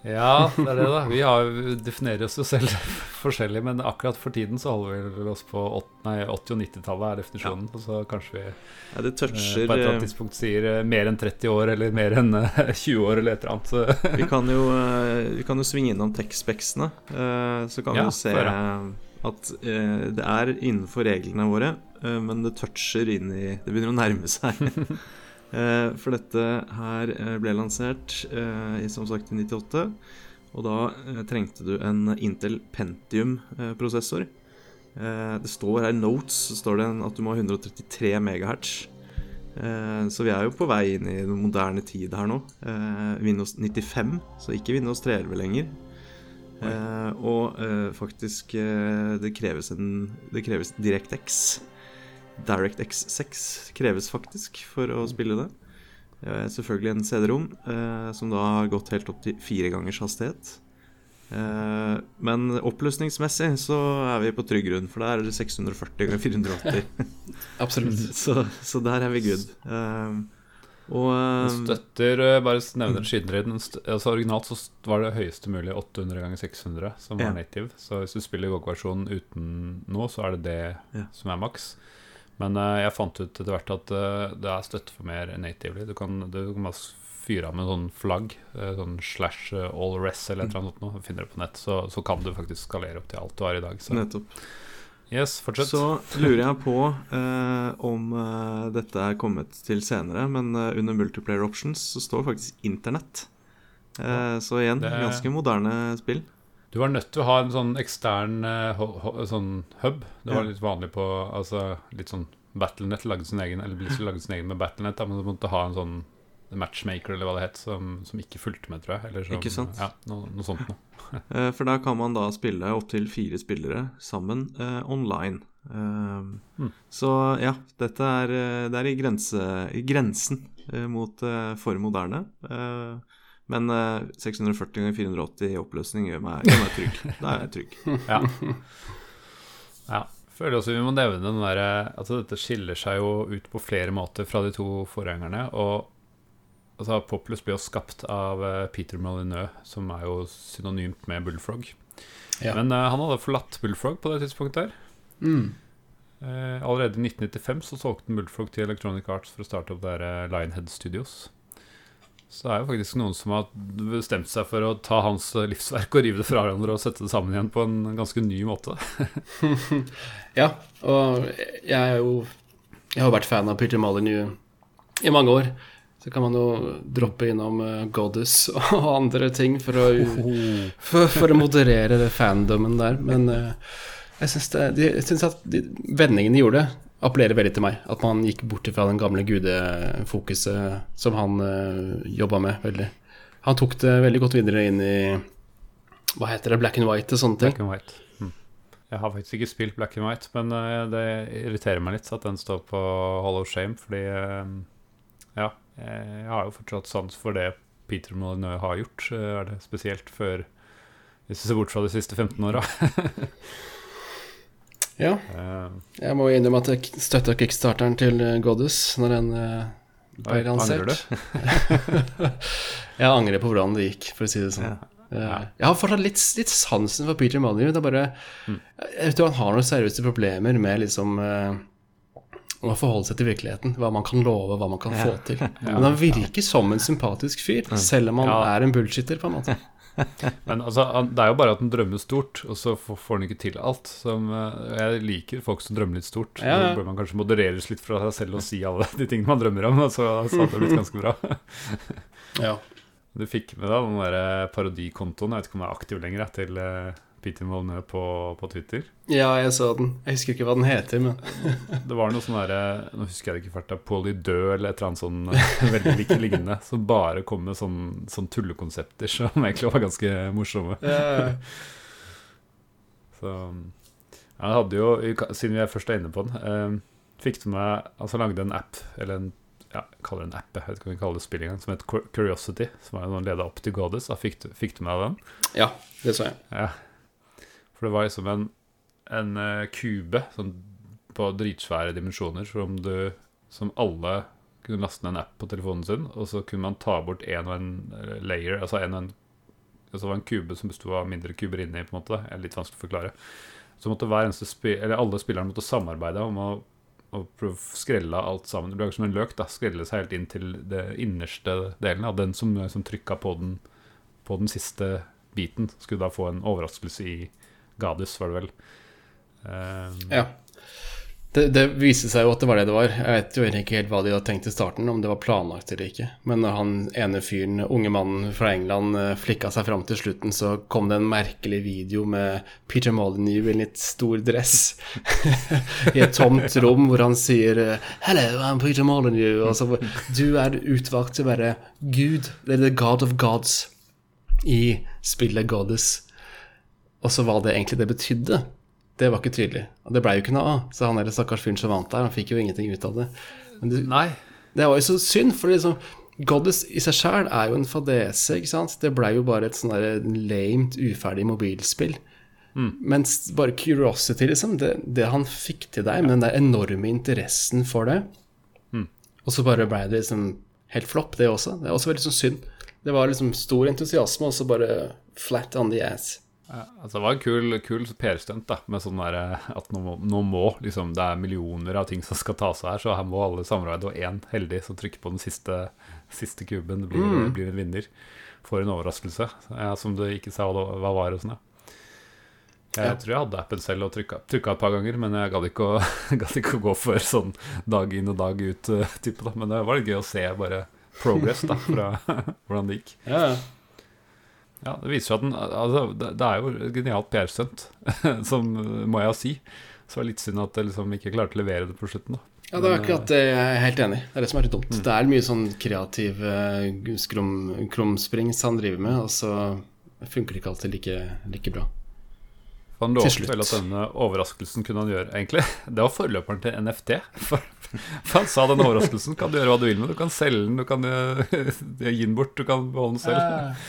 Ja, det er det, da. Vi har, definerer oss jo selv forskjellig, men akkurat for tiden så holder vi oss på åt- nei, 80- og 90-tallet er definisjonen. Og så kanskje vi Ja, det eh, toucher på et eller eh, annet tidspunkt sier eh, mer enn 30 år, eller mer enn eh, 20 år, eller et eller annet. Vi kan jo, eh, vi kan jo svinge innom tekstspeksene. eh, Så kan vi Ja, jo se eh, at eh, det er innenfor reglene våre, eh, men det toucher inn i Det begynner å nærme seg. Eh, For dette her eh, ble lansert eh, i som sagt i 98, og da trengte du en Intel Pentium-prosessor. Det står her i notes så står det at du må ha 133 MHz. Eh, Så vi er jo på vei inn i den moderne tid her nå. Eh, Windows 95, så ikke Windows 311 lenger. Og eh, faktisk det kreves en Det kreves DirectX. DirectX 6 kreves faktisk for å spille det. Eh, selvfølgelig en CD-rom eh, som da har gått helt opp til fire gangers hastighet. Eh, men oppløsningsmessig så er vi på trygg grunn, for der er det 640 ganger 480. Absolutt. så, så der er vi good. Eh, og Den eh, støtter eh, Bare nevner skytenreden. Altså Originalt så var det høyeste mulig 800 ganger 600 som var Ja. native. Så hvis du spiller GOG-versjonen uten noe, så er det det Ja. som er maks. Men eh, jeg fant ut etter hvert at eh, det er støtte for mer natively. Du kan, du kan bare fyre av med sånn flagg, eh, sånn slash all res eller et eller annet sånt noe. Finner det på nett, så, så kan du faktisk skalere opp til alt du har i dag. Så nettopp. yes, fortsett. Så lurer jeg på eh, om dette er kommet til senere, men under multiplayer options så står faktisk internett. Eh, så igjen, Det- ganske moderne spill. Du var nødt til å ha en sånn ekstern eh, sånn hub. Det var litt vanlig på Altså litt sånn Battlenet lagde sin egen Eller Blizzard lagde sin egen med Battlenet, da, men du måtte ha en sånn matchmaker eller hva det het, som, som ikke fulgte med, tror jeg. Eller som, Ikke sant? Ja, noe, noe sånt noe. Eh, for da kan man da spille opptil fire spillere sammen eh, online. Eh, mm. Så ja, dette er, det er i, grense, i grensen eh, mot eh, for moderne. Eh, men eh, 640 ganger 480 i oppløsning gjør meg, gjør meg trygg. Da er jeg trygg. Ja. ja. Føler også vi må nevne den der, Altså, dette skiller seg jo ut på flere måter fra de to forgjengerne. Og altså, Populus ble jo skapt av eh, Peter Molyneux, som er jo synonymt med Bullfrog. Ja. Men uh, han hadde forlatt Bullfrog på det tidspunktet. der Mm. Uh, allerede i 1995 så solgte han Bullfrog til Electronic Arts for å starte opp der uh, Lionhead Studios. Så det er jo faktisk noen som har bestemt seg for å ta hans livsverk og rive det fra hverandre og sette det sammen igjen på en ganske ny måte. Ja, og jeg er jo Jeg har vært fan av Peter Molyneux i mange år. Så kan man jo droppe innom eh, Goddess og andre ting for å, for, for å moderere fandomen der. Men eh, jeg syns at de vendingene de gjorde, appellerer veldig til meg. At man gikk bort fra den gamle gudefokuset som han uh, jobba med veldig. Han tok det veldig godt videre inn i Hva heter det, black and white og sånne ting. Black and white. Hm. Jeg har faktisk ikke spilt Black and White, men eh, det irriterer meg litt at den står på Hall of Shame, fordi eh, ja, jeg har jo fortsatt sans for det Peter Molyneux har gjort. eh, Er det spesielt før Hvis du ser bort fra de siste 15 åra. Ja. Eh, Jeg må innrømme at jeg støtta kickstarteren til eh, Goddess når den eh, ble lansert. jeg angrer på hvordan det gikk, for å si det sånn. Eh, Jeg har fortsatt litt, litt sansen for Peter. Det er bare Mm. Jeg tror han har noen seriøse problemer med liksom å forholde seg til virkeligheten. Hva man kan love, hva man kan få til. Men han virker som en sympatisk fyr, selv om han Ja. er en bullshitter, på en måte. Men altså, det er jo bare at han drømmer stort, og så får han ikke til alt. Som, eh, jeg liker folk som drømmer litt stort. Ja, ja. Da bør man kanskje modereres litt fra seg selv og si alle de tingene man drømmer om. Og så så hadde det blitt ganske bra. Ja. Du fikk med deg den der parodikontoen, jeg vet ikke om den er aktiv lenger, til eh, Peter Molyneux på, på Twitter. ja, jeg så den. Jeg husker ikke hva den heter, men Det var noe sånn derre Nå husker jeg det ikke fælt, Polly Død eller et eller annet sånn eh, veldig likt lignende. Som bare kom med sånn, sånn tullekonsepter som egentlig var ganske morsomme. ja, Så Jeg hadde jo, siden vi først er inne på den eh, fikk du meg Altså lagde en app, eller en ja, jeg kaller det en app, jeg vet ikke om vi kaller det spill engang, som het Curiosity, som er noen leda opp til Goddess. Fikk, du- fikk du med deg den? Ja, det så jeg. Ja. For det var liksom en, en eh, kube sånn, på dritsvære dimensjoner som, du, som alle kunne laste ned en app på telefonen sin, og så kunne man ta bort en og en eh, layer, altså en og en altså det var en kube som besto av mindre kuber inni, på en måte. Det er litt vanskelig å forklare. Så måtte hver eneste spi eller alle spillerne måtte samarbeide om å, å skrelle alt sammen. Det ble som en løk. da, Skrelle seg helt inn til det innerste delen. av Den som, som trykka på den, på den siste biten, skulle da få en overraskelse i Gadus, var det vel. Um, Ja. Det, det viste seg jo at det var det det var. Jeg vet jo ikke helt hva de hadde tenkt i starten, om det var planlagt eller ikke. Men når han ene fyren, unge mannen fra England, eh, flikka seg fram til slutten, så kom det en merkelig video med Peter Molyneux i en litt stor dress i et tomt rom hvor han sier eh, 'Hello, I'm Peter Molyneux', og Du er utvalgt til å være Gud, eller the god of gods, i spillet Goddess. Og så hva det egentlig det betydde, det var ikke tydelig. Og det blei jo ikke noe av. Så han der stakkars fyren som vant der, han fikk jo ingenting ut av det. Men det, nei. det var jo så synd, for liksom, Goddess i seg sjæl er jo en fadese, ikke sant. Det blei jo bare et sånn lamet, uferdig mobilspill. Mens bare Curiosity, liksom, det, det han fikk til deg, med den der enorme interessen for det Og så bare blei det liksom helt flopp, det også. Det er også veldig sånn synd. Det var liksom stor entusiasme, og så bare flat on the ass. Ja, altså det var en kul, kul PR-stunt, da, med sånn der eh, at nå må, nå må liksom Det er millioner av ting som skal tas av her, så her må alle samarbeide, og én heldig som trykker på den siste, siste kuben, blir, blir en vinner. Får en overraskelse, ja, som du ikke sa hva var og sånn, ja. Jeg Ja. tror jeg hadde appen selv og trykka, trykka et par ganger, men jeg gadd ikke, ikke å gå for sånn dag inn og dag ut-type. da Men det var litt gøy å se bare progress da, fra hvordan det gikk. Ja, ja. Ja, det viser seg at den, altså, det, er jo et genialt PR-stunt, som må jeg si. Så det var litt synd at jeg liksom ikke klarte å levere det på slutten. da. Ja, det er akkurat det. Jeg er helt enig. Det er det som er litt dumt. Det er mye sånn kreativ eh, skrum, krumsprings han driver med, og så funker det ikke alltid like, like bra. For han lovte vel at denne overraskelsen kunne han gjøre, egentlig. Det var forløperen til NFT. For, for han sa denne overraskelsen kan du gjøre hva du vil med. Du kan selge den, du kan eh, gi den bort, du kan beholde den selv.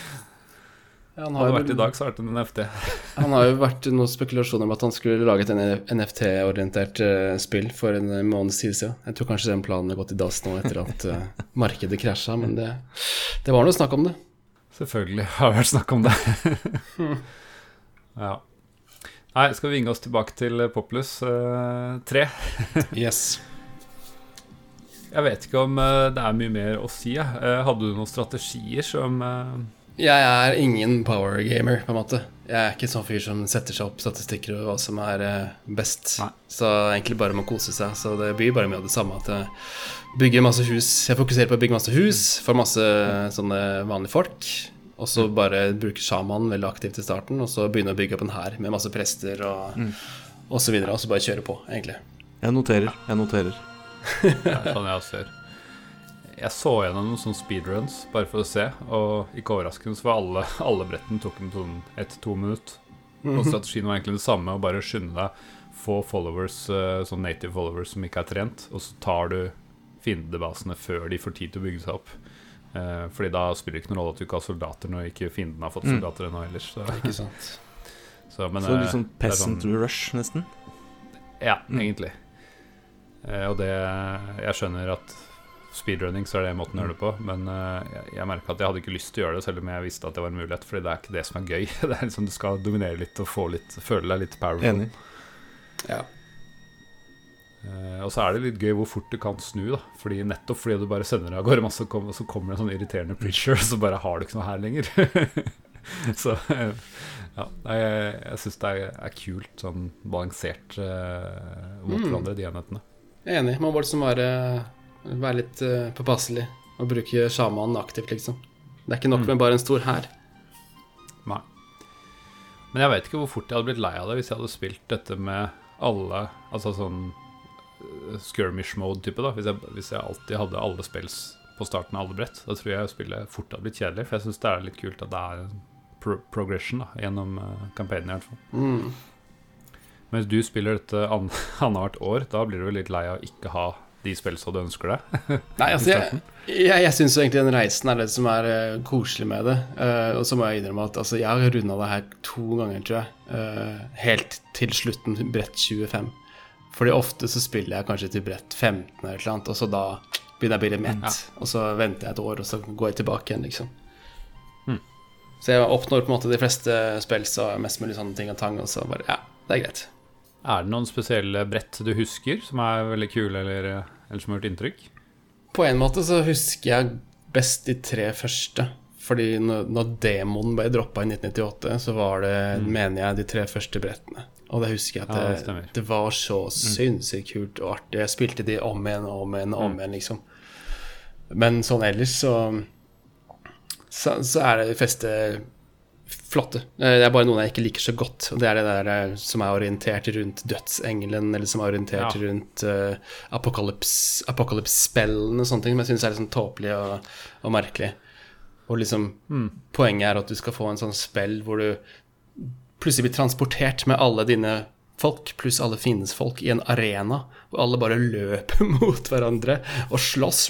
Han, Hadde har jo, vært i dag, så hadde det vært en NFT. han har jo vært noen spekulasjoner om at han skulle lage et NFT-orientert eh, spill for en eh, måneds tid siden. Jeg tror kanskje den planen har gått i dass nå etter at eh, markedet krasja, men det, det var noe snakk om det. Selvfølgelig har det vært snakk om det. ja. Nei, skal vi vinge oss tilbake til Poplus eh, 3? Yes. Jeg vet ikke om det er mye mer å si. hadde du noen strategier som Jeg er ingen power gamer, på en måte. Jeg er ikke sånn fyr som setter seg opp statistikker over hva som er eh, best. Nei. Så egentlig bare må kose seg. Så det blir bare mye av det samme. At jeg bygger masse hus. Jeg fokuserer på å bygge masse hus for masse sånne vanlige folk. Og så bare bruker sjamanen veldig aktivt i starten, og så begynner å bygge opp en hær med masse prester og, og så videre. Og så bare kjøre på, egentlig. Jeg noterer. Jeg noterer. Det er sånn jeg også gjør. Jeg så gjennom noen sånne speedruns bare for å se, og ikke overraskende så var alle, alle brettene tok en sånn ett-to minutt. Og strategien var egentlig det samme, å bare skynde deg, få followers, eh, sånn native followers som ikke er trent, og så tar du fiendebasene før de får tid til å bygge seg opp. Eh, fordi da spiller det ikke noen rolle at du ikke har soldater når ikke fienden har fått Mm. soldater ennå ellers. Så, Ikke sant? så, men, Så eh, litt sånn er peasant sånn- rush, nesten. Ja, Mm. egentlig. Eh, og det Jeg skjønner at speedrunning så er det måten å gjøre det på, men uh, jeg, jeg merka at jeg hadde ikke lyst til å gjøre det, selv om jeg visste at det var en mulighet, Fordi det er ikke det som er gøy. Det er liksom Du skal dominere litt og få litt føle deg litt powerful. Enig. Ja. Uh, og så er det litt gøy hvor fort du kan snu, da. Fordi Nettopp fordi du bare sender deg av gårde masse, kom, så kommer det en sånn irriterende preacher, så bare har du ikke noe her lenger. så eh, ja, jeg, jeg syns det er, er kult, sånn balansert uh, mot Mm. hverandre, de enhetene. Jeg er enig. Man må liksom være, være litt uh, påpasselig og bruke sjamanen aktivt, liksom. Det er ikke nok Mm. med bare en stor hær. Nei. Men jeg vet ikke hvor fort jeg hadde blitt lei av det hvis jeg hadde spilt dette med alle Altså sånn eh, skirmish mode-type, da. Hvis jeg, hvis jeg alltid hadde alle spills på starten av alle brett. Da tror jeg spillet fort hadde blitt kjedelig, for jeg syns det er litt kult at det er en pro progression da, gjennom uh, campaignen, i hvert fall. Mm. Mens du spiller dette an- annethvert år, da blir du vel litt lei av å ikke ha de spillene du ønsker deg? Nei, altså, jeg, jeg, jeg syns egentlig den reisen er det som er uh, koselig med det. Uh, og så må jeg innrømme at altså, jeg har runda det her to ganger, tror jeg. Uh, helt til slutten, brett 25. Fordi ofte så spiller jeg kanskje til brett 15 eller eller annet, og så da begynner jeg å bli litt mett. Og så venter jeg et år, og så går jeg tilbake igjen, liksom. Så jeg oppnår på en måte de fleste spill så mest mulig sånne ting og tang, og så bare Ja, det er greit. Er det noen spesielle brett du husker som er veldig kule, eller, eller som har gjort inntrykk? På en måte så husker jeg best de tre første. Fordi når, når demoen ble droppa i 1998, så var det, mener jeg, de tre første brettene. Og det husker jeg at Ja, det det, det var så sinnssykt kult og artig. Jeg spilte de om igjen og om igjen og om igjen, liksom. Men sånn ellers så så, så er det de fleste flotte. Eh, Det er bare noen jeg ikke liker så godt. Og det er det der eh, som er orientert rundt dødsengelen, eller som er orientert Ja. rundt uh, apocalypse- apocalypse-spellene og sånne ting, som jeg syns er sånn tåpelig og, og merkelig. Og liksom Poenget er at du skal få en sånn spill hvor du plutselig blir transportert med alle dine folk, pluss alle fiendens folk, i en arena hvor alle bare løper mot hverandre og slåss.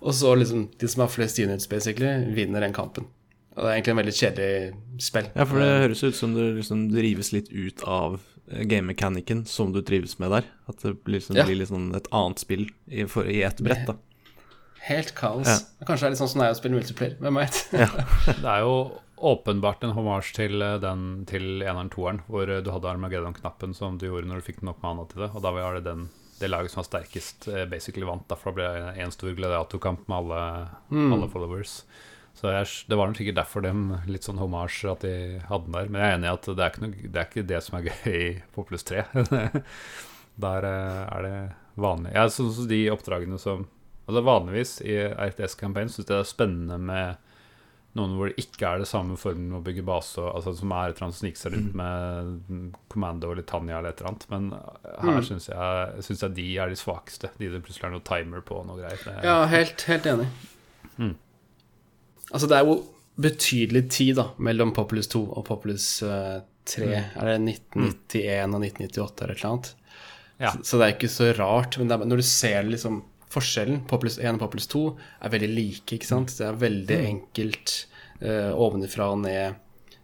Og så liksom de som har flest units, basically, vinner den kampen. Og det er egentlig en veldig kjedelig spill. Ja, for det høres ut som du liksom drives litt ut av eh, game-mechaniken som du trives med der. At det blir, liksom, Ja. blir sånn et annet spill i, for, i ett brett, da. Helt kaos. Ja. Kanskje det er litt sånn som det er å spille multiplayer. Hvem vet? Det er jo åpenbart en hommage til eh, den til eneren toeren, hvor eh, du hadde Armageddon-knappen som du gjorde når du fikk nok mana til det. Og da var det den, det laget som var sterkest, basically vant. Derfor ble det en stor gladiatorkamp med alle, alle followers. Så jeg, det var nok sikkert derfor dem litt sånn hommage at de hadde den der. Men jeg er enig i at det er ikke, noe, det, er ikke det som er gøy i Populus 3. Der eh, er det vanlig. Jeg syns de oppdragene som Altså Vanligvis i RTS-campaign syns jeg det er spennende med noen hvor det ikke er det samme formen å bygge base, altså som er et eller annet seg rundt med Commando eller Tanja eller et eller annet. Men her Mm. syns jeg, synes jeg de er de svakeste. De det plutselig er noe timer på og noe greier. Ja, helt, helt enig. Altså, det er jo betydelig tid da, mellom Populus 2 og Populus eh, 3. Er det 1991 og 1998 eller et eller annet? Ja. Så, så det er ikke så rart. Men er, når du ser liksom forskjellen Populus 1 og Populus 2 er veldig like, ikke sant? Det er veldig enkelt uh, ovenifra og ned.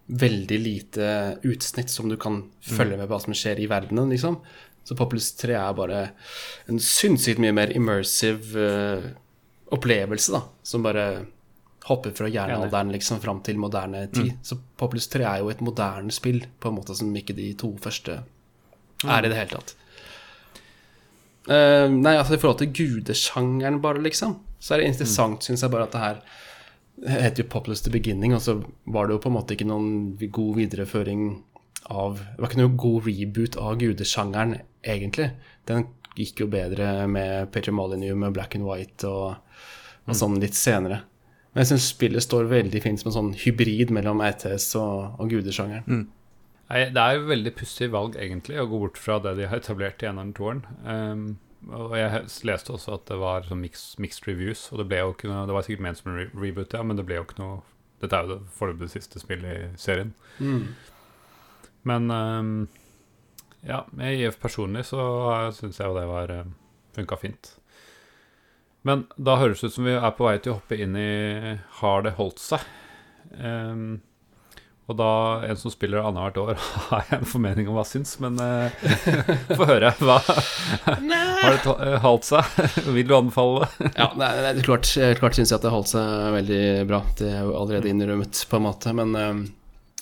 Veldig lite utsnitt som du kan følge med på hva som skjer i verdenen, liksom. Så Populus 3 er bare en sinnssykt mye mer immersive uh, opplevelse, da. Som bare hopper fra jernalderen liksom fram til moderne tid. Så Populous 3 er jo et moderne spill, på en måte som ikke de to første er i det hele tatt. Uh, nei, altså i forhold til gudesjangeren, bare, liksom, så er det interessant, synes jeg, bare at det her heter jo Populous The Beginning, og så var det jo på en måte ikke noen god videreføring av Det var ikke noe god reboot av gudesjangeren, egentlig. Den gikk jo bedre med Peter Molyneux med Black and White og, og sånn litt senere. Men jeg syns spillet står veldig fint som en sånn hybrid mellom RTS og, og gudesjangeren. Mm. det er jo veldig pussig valg, egentlig, å gå bort fra det de har etablert i eneren toeren. Um, og jeg leste også at det var sånn mix, mixed reviews, og det ble jo ikke noe Det var sikkert ment som en re reboot, ja, men det ble jo ikke noe Dette er jo det foreløpig siste spillet i serien. Men um, ja, med IF personlig så syns jeg jo det var um, funka fint. Men da høres det ut som vi er på vei til å hoppe inn i Har det holdt seg? Um, og da en som spiller annethvert år, har jeg en formening om hva jeg syns, men uh, få høre. Hva har det eh, holdt seg? Vil du anbefale det? Ja, det er klart, klart syns jeg at det har holdt seg veldig bra. Det er jo allerede innrømmet, på en måte. Men um,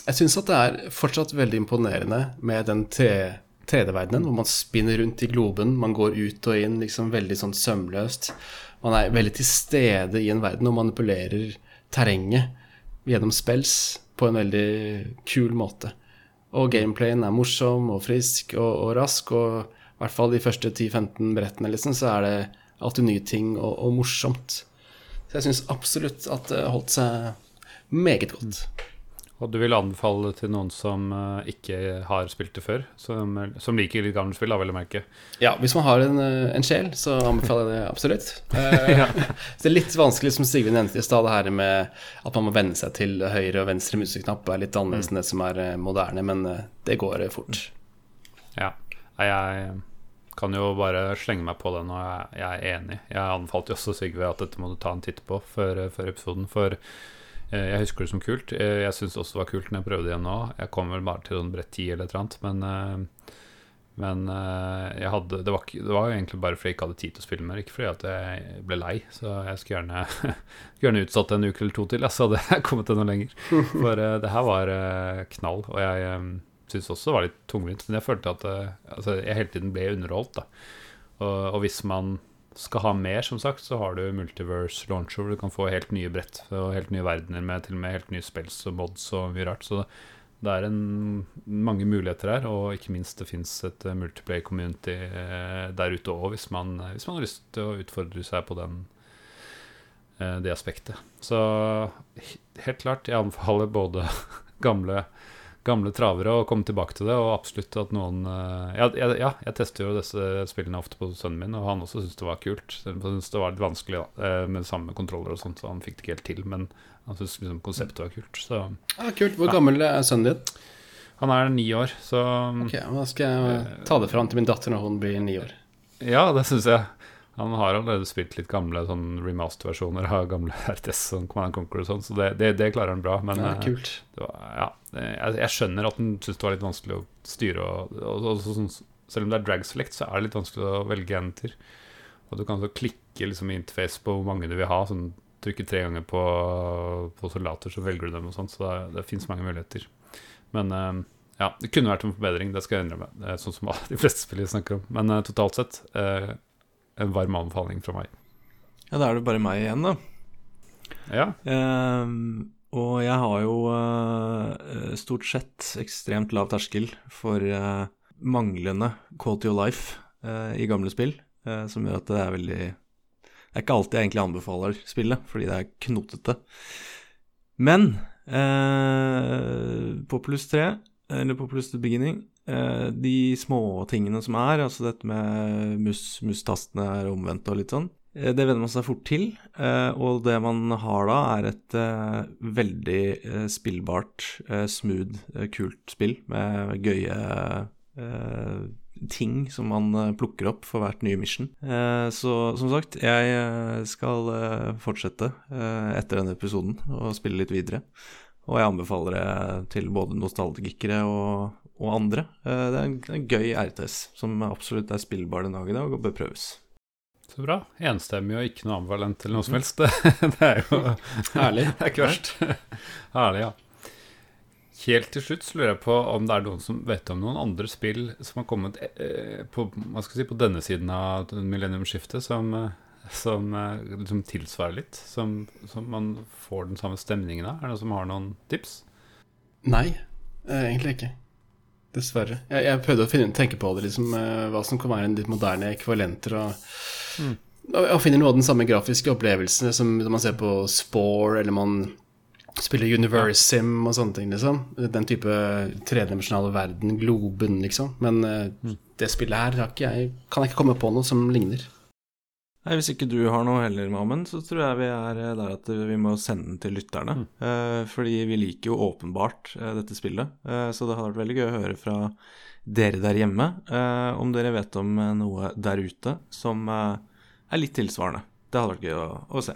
jeg syns at det er fortsatt veldig imponerende med den 3D-verdenen, hvor man spinner rundt i globen, man går ut og inn liksom veldig sånn sømløst. Man er veldig til stede i en verden og manipulerer terrenget gjennom spells på en veldig kul måte. Og gameplayen er morsom og frisk og, og rask, og i hvert fall de første 10-15 brettene, liksom, så er det alltid nye ting og, og morsomt. Så jeg syns absolutt at det holdt seg meget godt. Og du vil anbefale det til noen som eh, ikke har spilt det før? Som, som liker litt gamle spill, da, vil jeg merke. Ja, hvis man har en, eh, en sjel, så anbefaler jeg det absolutt. ja. så det er litt vanskelig, som Sigvind nevnte i stad, det her med at man må venne seg til høyre og venstre museknapp er litt annerledes enn det som er eh, moderne, men eh, det går eh, fort. Ja. Jeg kan jo bare slenge meg på den, og jeg, jeg er enig. Jeg anbefalte jo også Sigve at dette må du ta en titt på før, før episoden. For eh, jeg husker det som kult. Eh, Jeg syns også det var kult når jeg prøvde igjen nå. Jeg kom vel bare til sånn brett 10 eller et eller annet, men eh, men eh, jeg hadde, det, var, det var jo egentlig bare fordi jeg ikke hadde tid til å spille mer, ikke fordi at jeg ble lei. Så jeg skulle gjerne, skulle gjerne utsatt en uke eller to til, så hadde jeg kommet enda lenger. For eh, det her var eh, knall, og jeg syntes også det var litt tungvint. Men jeg følte at eh, altså, jeg hele tiden ble underholdt. da og, og hvis man skal ha mer, som sagt, så har du Multiverse Launcher, hvor du kan få helt nye brett og helt nye verdener med til og med helt nye spells og mods og mye rart. Så det er en, mange muligheter her, og ikke minst det fins et eh, multiplayer community eh, der ute òg, hvis, man- hvis man har lyst til å utfordre seg på den, eh, det aspektet. Så helt klart, jeg anbefaler både gamle gamle travere å komme tilbake til det, og absolutt at noen eh, ja, ja, jeg tester jo disse spillene ofte på sønnen min, og han også syntes det var kult. Selv om han syntes det var litt vanskelig da, eh, med samme kontroller og sånt, så han fikk det ikke helt til. Men han syntes liksom konseptet var kult. Så ja, kult. Hvor gammel er sønnen din? han er ni år, så Ok, Da skal jeg ta det fram til min datter når hun blir ni år. ja, det syns jeg. Han har allerede spilt litt gamle sånn remaster-versjoner av gamle RTS sånn Command Conquer og sånn, så det, det, det klarer han bra. Men Ja, eh, kult. var, ja, jeg, jeg skjønner at han syntes det var litt vanskelig å styre. Og, og, og, sånn, selv om det er drag select, så er det litt vanskelig å velge enter. Og du kan så klikke liksom i interface på hvor mange du vil ha. Sånn, trykke tre ganger på, på soldater, så velger du dem. og sånt, Så det, det fins mange muligheter. Men eh, ja, det kunne vært en forbedring, det skal jeg innrømme. Sånn som de fleste spillere snakker om. Men uh, totalt sett en varm anbefaling fra meg. Ja, da er det bare meg igjen, da. Ja, Uh, og jeg har jo uh, stort sett ekstremt lav terskel for uh, manglende quality of life eh, i gamle spill, som gjør at det er veldig Det er ikke alltid jeg egentlig anbefaler spillet, fordi det er knotete. Men eh, på pluss tre, eller på pluss til beginning, eh, små tingene som er, altså dette med mus, mus-tastene er omvendt og litt sånn, eh, det venner man seg fort til. eh, Og det man har da, er et veldig spillbart, smooth, kult spill med gøye ting som man plukker opp for hvert nye mission. Så som sagt, jeg skal fortsette etter denne episoden og spille litt videre. Og jeg anbefaler det til både nostalgikere og, og andre. Eh, Det er en, gøy RTS som absolutt er spillbar den dag i dag og bør prøves. så bra. Enstemmig og ikke noe ambivalent eller noe som helst. Det, det er jo Herlig. Det er ikke verst. Herlig, ja. Helt til slutt så lurer jeg på om det er noen som vet om noen andre spill som har kommet eh, på, hva skal si, på denne siden av millenniumsskiftet, som, eh, som liksom tilsvarer litt? Som, som man får den samme stemningen av? Er det noen som har noen tips? Nei, egentlig ikke. Dessverre. Jeg, jeg prøvde å finne, tenke på det, liksom, eh, hva som kan være en litt moderne ekvivalenter. Og, og, og finne noe av den samme grafiske opplevelsen som når man ser på Spore, eller man spiller Universim og sånne ting, liksom. Den type tredimensjonale verden, globen, liksom. Men mm. det spillet her har ikke jeg, kan jeg ikke komme på noe som ligner. Nei, Hvis ikke du har noe heller, Mammen, så tror jeg vi er eh, der at vi må sende den til lytterne. Eh, fordi vi liker jo åpenbart eh, dette spillet. Eh, så det hadde vært veldig gøy å høre fra dere der hjemme eh, om dere vet om eh, noe der ute som eh, er litt tilsvarende. Det hadde vært gøy å, å se.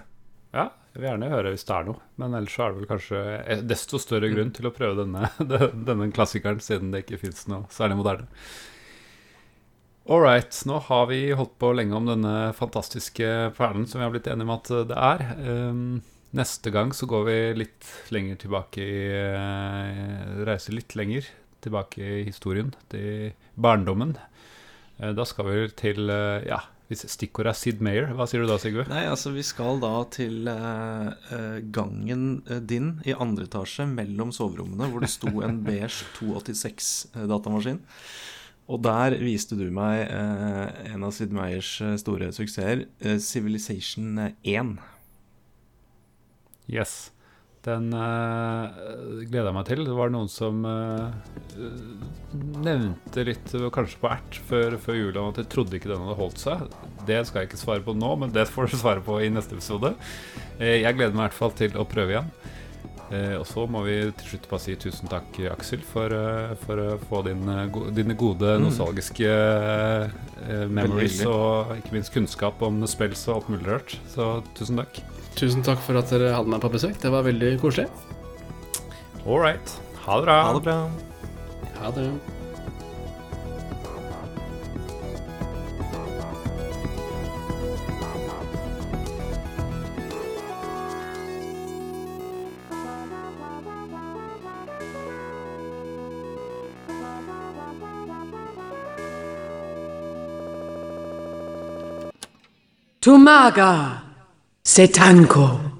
Ja, jeg vil gjerne høre hvis det er noe. Men ellers er det vel kanskje eh, desto større grunn til å prøve denne, denne klassikeren, siden det ikke fins noe særlig moderne. All right, nå har vi holdt på lenge om denne fantastiske perlen som vi har blitt enige om at det er. Ehm, neste gang så går vi litt lenger tilbake i eh, Reiser litt lenger tilbake i historien, til barndommen. Eh, da skal vi til eh, Ja, hvis stikkordet er Sid Mayer, hva sier du da, Sigve? Nei, altså vi skal da til eh, eh, gangen eh, din i andre etasje mellom soverommene, hvor det sto en beige 286-datamaskin. Og der viste du meg eh, en av Sid Meyers eh, store suksesser, eh, Civilization 1. Yes. Den eh, gleder jeg meg til. Det var noen som eh, nevnte litt, eh, kanskje på ert, før, før jul om at de trodde ikke den hadde holdt seg. Det skal jeg ikke svare på nå, men det får du svare på i neste episode. Eh, jeg gleder meg i hvert fall til å prøve igjen. Eh, og så må vi til slutt bare si tusen takk, Aksel, for, eh, for å få din, eh, dine gode nostalgiske mm. memories og ikke minst kunnskap om spells og alt mulig rart. Så tusen takk. Tusen takk for at dere hadde meg på besøk. Det var veldig koselig. All right. Ha det bra. Ha det bra. Ha det. Tumaga. Setanko.